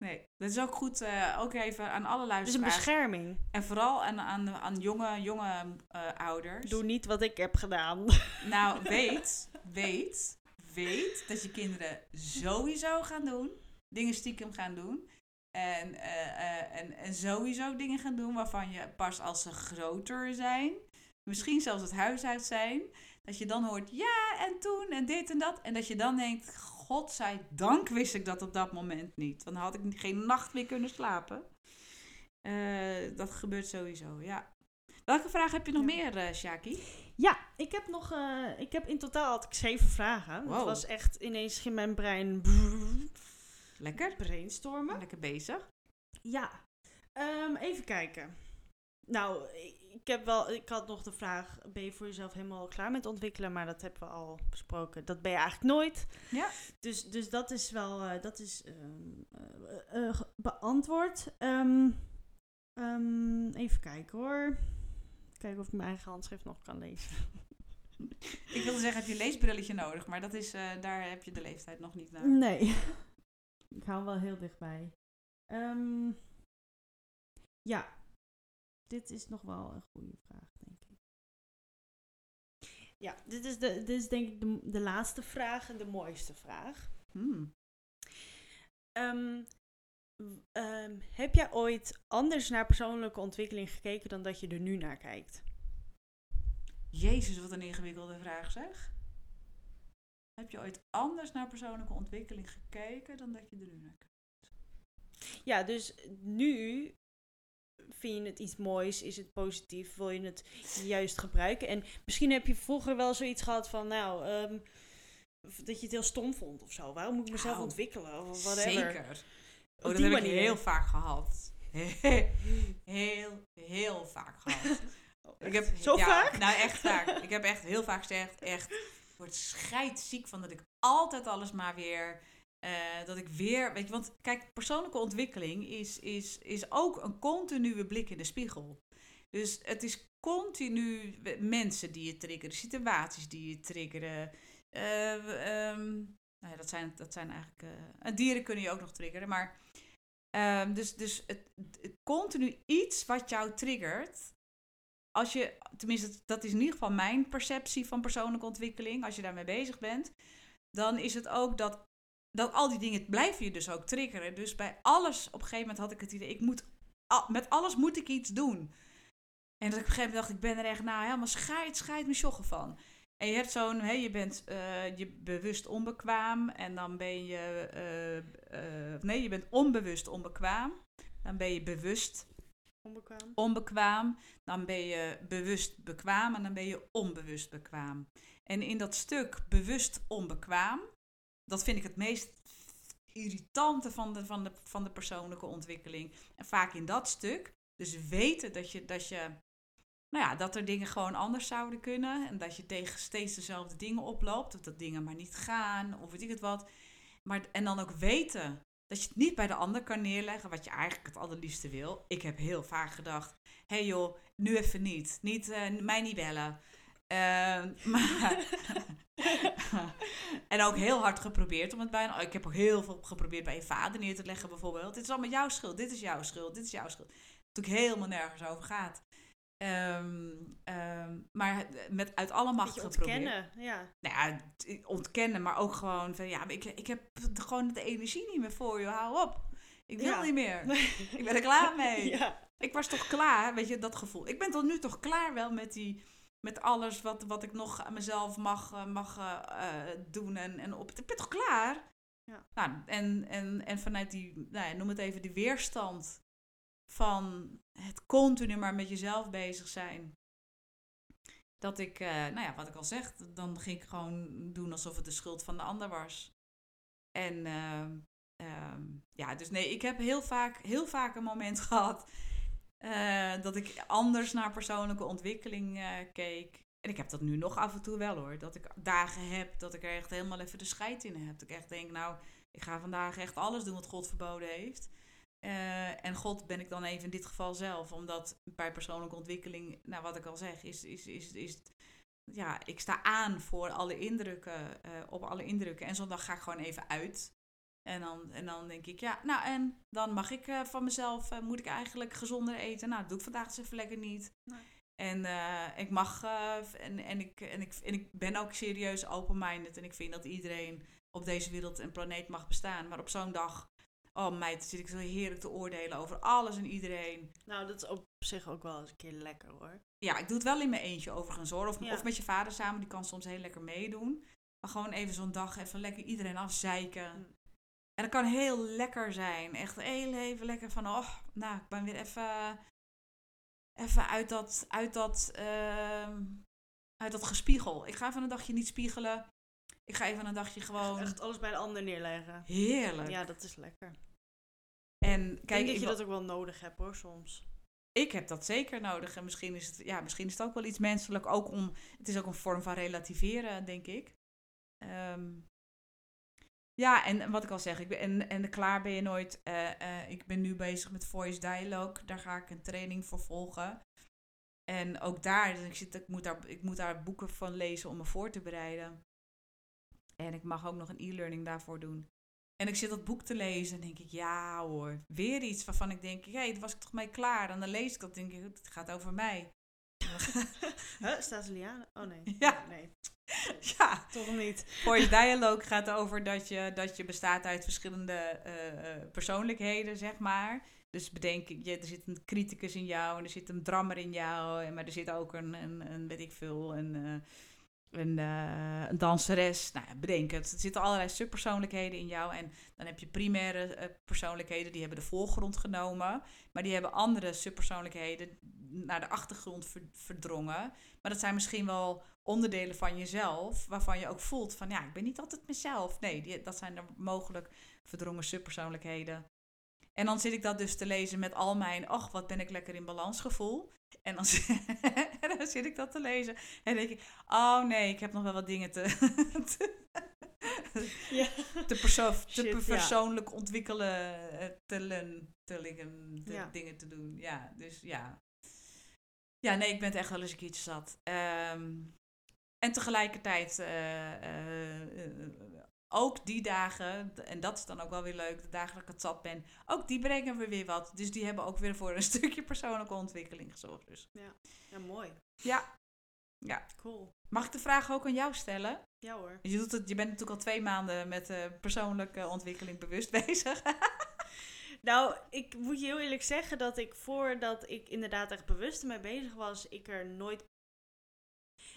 Nee, dat is ook goed, uh, ook even aan alle luisteraars. Het is een bescherming. En vooral aan, aan, aan jonge, jonge uh, ouders. Doe niet wat ik heb gedaan. Nou, *laughs* weet, weet, weet dat je kinderen sowieso gaan doen. Dingen stiekem gaan doen. En, uh, en, en sowieso dingen gaan doen waarvan je pas als ze groter zijn, misschien zelfs het huis uit zijn, dat je dan hoort ja en toen en dit en dat. En dat je dan denkt, godzijdank wist ik dat op dat moment niet. Dan had ik geen nacht meer kunnen slapen. Uh, dat gebeurt sowieso, ja. Welke vraag heb je nog ja. meer, uh, Shaki? Ja, ik heb nog, eh, ik heb in totaal had ik zeven vragen. Het was echt ineens in mijn brein Lekker. brainstormen. Lekker bezig. Ja, Ehm, even kijken. Nou, ik, heb wel, ik had nog de vraag, ben je voor jezelf helemaal klaar met ontwikkelen? Maar dat hebben we al besproken. Dat ben je eigenlijk nooit. Ja. Dus, dus dat is wel, eh, dat is ehm, eh, eh, beantwoord. Ehm, ehm, even kijken hoor. Kijken of ik mijn eigen handschrift nog kan lezen. *laughs* Ik wilde zeggen, heb je een leesbrilletje nodig, maar dat is, daar heb je de leeftijd nog niet naar. Nee. *laughs* ik hou hem wel heel dichtbij. Ja. Dit is nog wel een goede vraag, denk ik. Ja, dit is, de, dit is denk ik de, de laatste vraag en de mooiste vraag. Hmm. Ehm, ehm, heb jij ooit anders naar persoonlijke ontwikkeling gekeken dan dat je er nu naar kijkt? Jezus, wat een ingewikkelde vraag zeg. Heb je ooit anders naar persoonlijke ontwikkeling gekeken dan dat je er nu naar kijkt? Ja, dus nu vind je het iets moois, is het positief, wil je het juist gebruiken. En misschien heb je vroeger wel zoiets gehad van, nou, ehm, dat je het heel stom vond of zo. Waarom moet ik mezelf Nou, ontwikkelen of whatever. Zeker. Oh, dat heb ik heel vaak gehad. *laughs* heel, heel vaak gehad. *laughs* Ik heb, Zo ja, vaak? Nou, echt *laughs* vaak. Ik heb echt heel vaak gezegd, echt, ik word scheidziek van dat ik altijd alles maar weer, eh, dat ik weer, weet je, want kijk, persoonlijke ontwikkeling is, is, is ook een continue blik in de spiegel. Dus het is continu mensen die je triggeren, situaties die je triggeren. eh, ehm, nou ja, dat, zijn, dat zijn eigenlijk, eh, dieren kunnen je ook nog triggeren, maar Ehm, dus dus het, het- continu iets wat jou triggert. Als je, tenminste, dat is in ieder geval mijn perceptie van persoonlijke ontwikkeling. Als je daarmee bezig bent, dan is het ook dat, dat al die dingen blijven je dus ook triggeren. Dus bij alles, op een gegeven moment had ik het idee, ik moet, al- met alles moet ik iets doen. En dat ik op een gegeven moment dacht, ik ben er echt nou helemaal scheid, scheid me sjoggen van. En je hebt zo'n, hè, je bent eh, je bewust onbekwaam en dan ben je, eh, eh, nee, je bent onbewust onbekwaam. Dan ben je bewust Onbekwaam. onbekwaam. Dan ben je bewust bekwaam en dan ben je onbewust bekwaam. En in dat stuk bewust onbekwaam, dat vind ik het meest irritante van de, van de, van de persoonlijke ontwikkeling. En vaak in dat stuk, dus weten dat je, dat je nou ja, dat er dingen gewoon anders zouden kunnen. En dat je tegen steeds dezelfde dingen oploopt. Of dat dingen maar niet gaan. Of weet ik het wat. Maar, en dan ook weten dat je het niet bij de ander kan neerleggen. Wat je eigenlijk het allerliefste wil. Ik heb heel vaak gedacht. Hé hey joh, nu even niet. niet eh, mij niet bellen. Ehm, *laughs* maar *laughs* en ook heel hard geprobeerd om het bij een... Ik heb ook heel veel geprobeerd bij je vader neer te leggen bijvoorbeeld. Dit is allemaal jouw schuld. Dit is jouw schuld. Dit is jouw schuld. Ook helemaal nergens over gaat. Ehm, ehm, maar met uit alle macht Beetje geprobeerd. ontkennen, ja. Nou ja, ontkennen, maar ook gewoon van ja, ik, ik heb gewoon de energie niet meer voor je. Hou op. Ik wil Ja. niet meer. *laughs* Ik ben er klaar mee. ja. Ik was toch klaar, weet je, dat gevoel. Ik ben tot nu toch klaar wel met die, met alles wat, wat ik nog aan mezelf mag, eh, mag eh, eh, doen en, en op. Ik ben toch klaar? Ja. Nou, en, en, en vanuit die, nou ja, noem het even, die weerstand van het continu maar met jezelf bezig zijn. Dat ik, nou ja, wat ik al zeg, dan ging ik gewoon doen alsof het de schuld van de ander was. En ehm, ja, dus nee, ik heb heel vaak, heel vaak een moment *laughs* gehad eh, dat ik anders naar persoonlijke ontwikkeling eh, keek. En ik heb dat nu nog af en toe wel hoor. Dat ik dagen heb dat ik er echt helemaal even de scheid in heb. Dat ik echt denk, nou, ik ga vandaag echt alles doen wat God verboden heeft. Eh, en God ben ik dan even in dit geval zelf. Omdat bij persoonlijke ontwikkeling, nou wat ik al zeg, is, is, is, is ja, ik sta aan voor alle indrukken, op alle indrukken. En zondag ga ik gewoon even uit. En dan, en dan denk ik, ja, nou en dan mag ik eh, van mezelf, eh, moet ik eigenlijk gezonder eten? Nou, dat doe ik vandaag dus even lekker niet. Nee. En eh, ik mag, en, en, ik, en, ik, en ik ben ook serieus open-minded. En ik vind dat iedereen op deze wereld en planeet mag bestaan. Maar op zo'n dag, oh meid, zit ik zo heerlijk te oordelen over alles en iedereen. Nou, dat is op zich ook wel eens een keer lekker hoor. Ja, ik doe het wel in mijn eentje overigens hoor. Of, Ja. of met je vader samen, die kan soms heel lekker meedoen. Maar gewoon even zo'n dag, even lekker iedereen afzeiken. En dat kan heel lekker zijn. Echt heel even lekker van, oh, nou, ik ben weer even, even uit dat, uit dat, ehm, uit dat gespiegel. Ik ga even een dagje niet spiegelen. Ik ga even een dagje gewoon... Echt alles bij de ander neerleggen. Heerlijk. Ja, dat is lekker. En Kijk, ik denk dat je dat ook wel nodig hebt hoor, soms. ik heb dat zeker nodig. En misschien is, het, ja, misschien is het ook wel iets menselijk. Ook om, het is ook een vorm van relativeren, denk ik. Ehm, ja, en wat ik al zeg, ik ben, en, en klaar ben je nooit. Eh, eh, ik ben nu bezig met Voice Dialogue. Daar ga ik een training voor volgen. En ook daar, dus ik, zit, ik, moet daar, ik moet daar boeken van lezen om me voor te bereiden. En ik mag ook nog een e-learning daarvoor doen. En ik zit dat boek te lezen en denk ik, ja hoor, weer iets waarvan ik denk, hé, hey, was ik toch mee klaar. En dan lees ik dat en denk ik, het gaat over mij. *laughs* Huh, staat Liane? Oh nee. Ja. Nee, *laughs* ja, toch niet. Voice Dialogue gaat over dat je, dat je bestaat uit verschillende eh, eh, persoonlijkheden, zeg maar. Dus bedenk, je, er zit een criticus in jou en er zit een drammer in jou. Maar er zit ook een, een, een weet ik veel, een, eh, een, eh, een danseres. Nou bedenk het. Er zitten allerlei subpersoonlijkheden in jou. En dan heb je primaire eh, persoonlijkheden, die hebben de voorgrond genomen. Maar die hebben andere subpersoonlijkheden naar de achtergrond ver- verdrongen. Maar dat zijn misschien wel onderdelen van jezelf, waarvan je ook voelt van ja, ik ben niet altijd mezelf. Nee, die, dat zijn er mogelijk verdrongen subpersoonlijkheden. En dan zit ik dat dus te lezen met al mijn, ach, wat ben ik lekker in balans gevoel. En dan, *laughs* en dan zit ik dat te lezen en denk ik, oh nee, ik heb nog wel wat dingen te, *laughs* te, Ja. te, perso- te Shit, ja. persoonlijk ontwikkelen, eh, te, len- te, liggen, te Ja. dingen te doen. Ja, dus ja. Ja, nee, ik ben het echt wel eens een keertje zat. Ehm, en tegelijkertijd eh, eh, ook die dagen, en dat is dan ook wel weer leuk, de dagen dat ik het zat ben, ook die brengen we weer wat. Dus die hebben ook weer voor een *laughs* stukje persoonlijke ontwikkeling gezorgd. Dus Ja, mooi. ja, ja. Cool. Mag ik de vraag ook aan jou stellen? Ja hoor. Je, doet het, je bent natuurlijk al twee maanden met eh, persoonlijke ontwikkeling bewust *laughs* bezig. *laughs* Nou, ik moet je heel eerlijk zeggen dat ik voordat ik inderdaad echt bewust ermee bezig was, ik er nooit.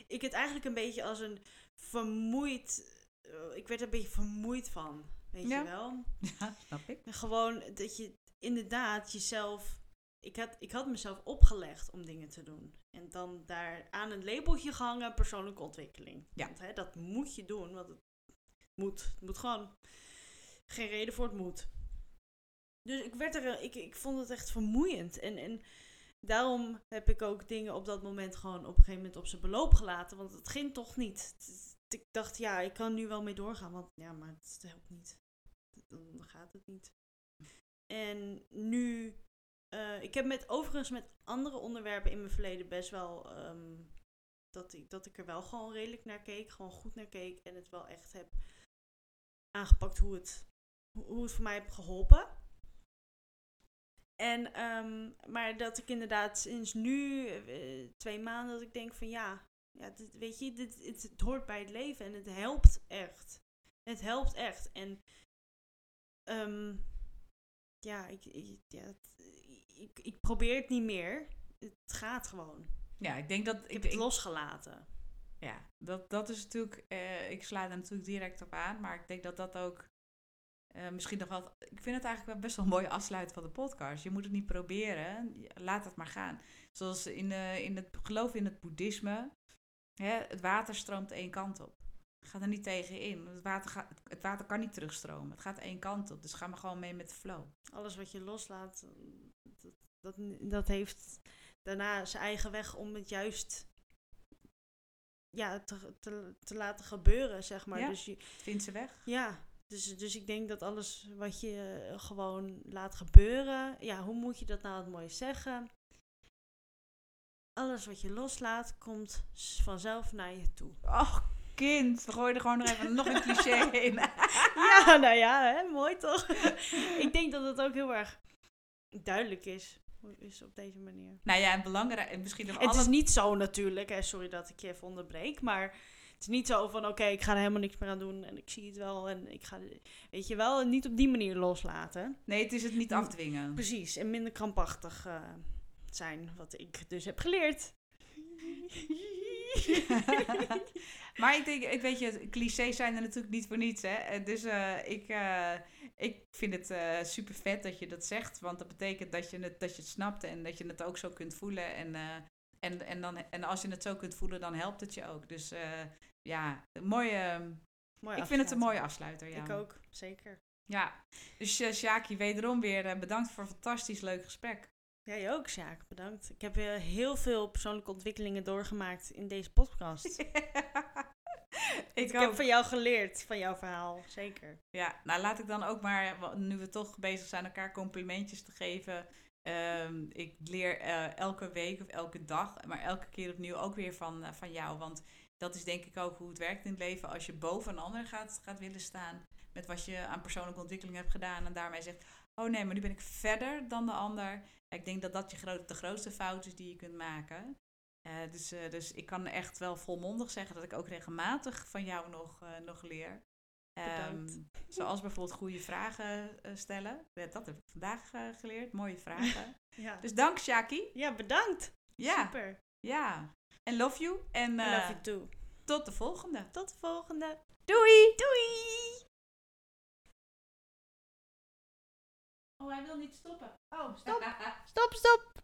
Ik het eigenlijk een beetje als een vermoeid. Eh, ik werd er een beetje vermoeid van. Weet Ja. je wel? *laughs* ja, snap ik. Gewoon dat je inderdaad jezelf. Ik had, ik had mezelf opgelegd om dingen te doen. En dan daar aan een labeltje gehangen persoonlijke ontwikkeling. Ja. Want, hè, dat moet je doen, want het moet. Het moet gewoon. Geen reden voor het moet. Dus ik, werd er, ik, ik vond het echt vermoeiend. En, en daarom heb ik ook dingen op dat moment gewoon op een gegeven moment op zijn beloop gelaten. Want het ging toch niet. Het- Ik dacht, ja, ik kan nu wel mee doorgaan. Want ja, maar het helpt niet. Dan gaat het niet. En nu, eh, ik heb met overigens met andere onderwerpen in mijn verleden best wel ehm, dat, ik, dat ik er wel gewoon redelijk naar keek, gewoon goed naar keek en het wel echt heb aangepakt hoe het, hoe het voor mij heeft geholpen. En, ehm, maar dat ik inderdaad sinds nu, eh, twee maanden, dat ik denk van ja, ja dit, weet je, dit, het, het hoort bij het leven en het helpt echt. Het helpt echt. En ehm, ja, ik, ik, ja het- ik, ik probeer het niet meer. Het gaat gewoon. Ja, ik denk dat... Ik heb ik, het losgelaten. Ja, dat, dat is natuurlijk... eh, ik sla daar natuurlijk direct op aan. Maar ik denk dat dat ook eh, misschien nog wel... Ik vind het eigenlijk wel best wel een mooie afsluiting van de podcast. Je moet het niet proberen. Laat het maar gaan. Zoals in, eh, in het geloof in het boeddhisme. Hè, het water stroomt één kant op. Ga er niet tegen in. Het water, gaat, het water kan niet terugstromen. Het gaat één kant op. Dus ga maar gewoon mee met de flow. Alles wat je loslaat, dat, dat, dat heeft daarna zijn eigen weg om het juist ja, te, te, te laten gebeuren, zeg maar. Ja. Dus je, Vind ze weg. ja, dus, dus ik denk dat alles wat je eh, gewoon laat gebeuren, ja, hoe moet je dat nou het mooi zeggen? Alles wat je loslaat, komt vanzelf naar je toe. Och, kind. We gooien er gewoon nog even nog een *laughs* cliché in. *laughs* Ja, nou ja, hè, mooi toch? *laughs* ik denk dat het ook heel erg duidelijk is, is op deze manier. nou ja, en belangrijk... En misschien nog Het is niet zo natuurlijk, hè, sorry dat ik je even onderbreek, maar het is niet zo van oké, ik ga er helemaal niks meer aan doen en ik zie het wel en ik ga, weet je wel, niet op die manier loslaten. Nee, het is het niet afdwingen. Precies, en minder krampachtig zijn, wat ik dus heb geleerd. *laughs* maar ik denk, ik weet je, clichés zijn er natuurlijk niet voor niets, hè. Eh, Dus eh, ik, eh, ik vind het eh, super vet dat je dat zegt, want dat betekent dat je het, dat je het snapt en dat je het ook zo kunt voelen. En, En, en, dan, en als je het zo kunt voelen, dan helpt het je ook. Dus ja, een mooie, Mooi ik vind het een mooie afsluiter. Ja. Ik ook, zeker. Ja, dus uh, Sjaki, wederom weer uh, bedankt voor een fantastisch leuk gesprek. Jij ook, Sjaak. Bedankt. Ik heb heel veel persoonlijke ontwikkelingen doorgemaakt in deze podcast. *laughs* ik, ik heb van jou geleerd, van jouw verhaal. Zeker. Ja, nou laat ik dan ook maar, nu we toch bezig zijn, elkaar complimentjes te geven. Um, ik leer uh, elke week of elke dag, maar elke keer opnieuw ook weer van, uh, van jou. Want dat is denk ik ook hoe het werkt in het leven. Als je boven een ander gaat, gaat willen staan met wat je aan persoonlijke ontwikkeling hebt gedaan. En daarmee zegt, oh nee, maar nu ben ik verder dan de ander. Ik denk dat dat je de grootste fout is die je kunt maken. Uh, dus, dus ik kan echt wel volmondig zeggen dat ik ook regelmatig van jou nog, nog leer. Um, zoals bijvoorbeeld goede vragen stellen. Dat heb ik vandaag geleerd. Mooie vragen. *laughs* ja. Dus dank, Shaki. Ja, bedankt. Ja. Super. Ja. En love you. En love you too. tot de volgende. Tot de volgende. Doei. Doei. Oh, hij wil niet stoppen. Oh, stop. *laughs* stop, stop.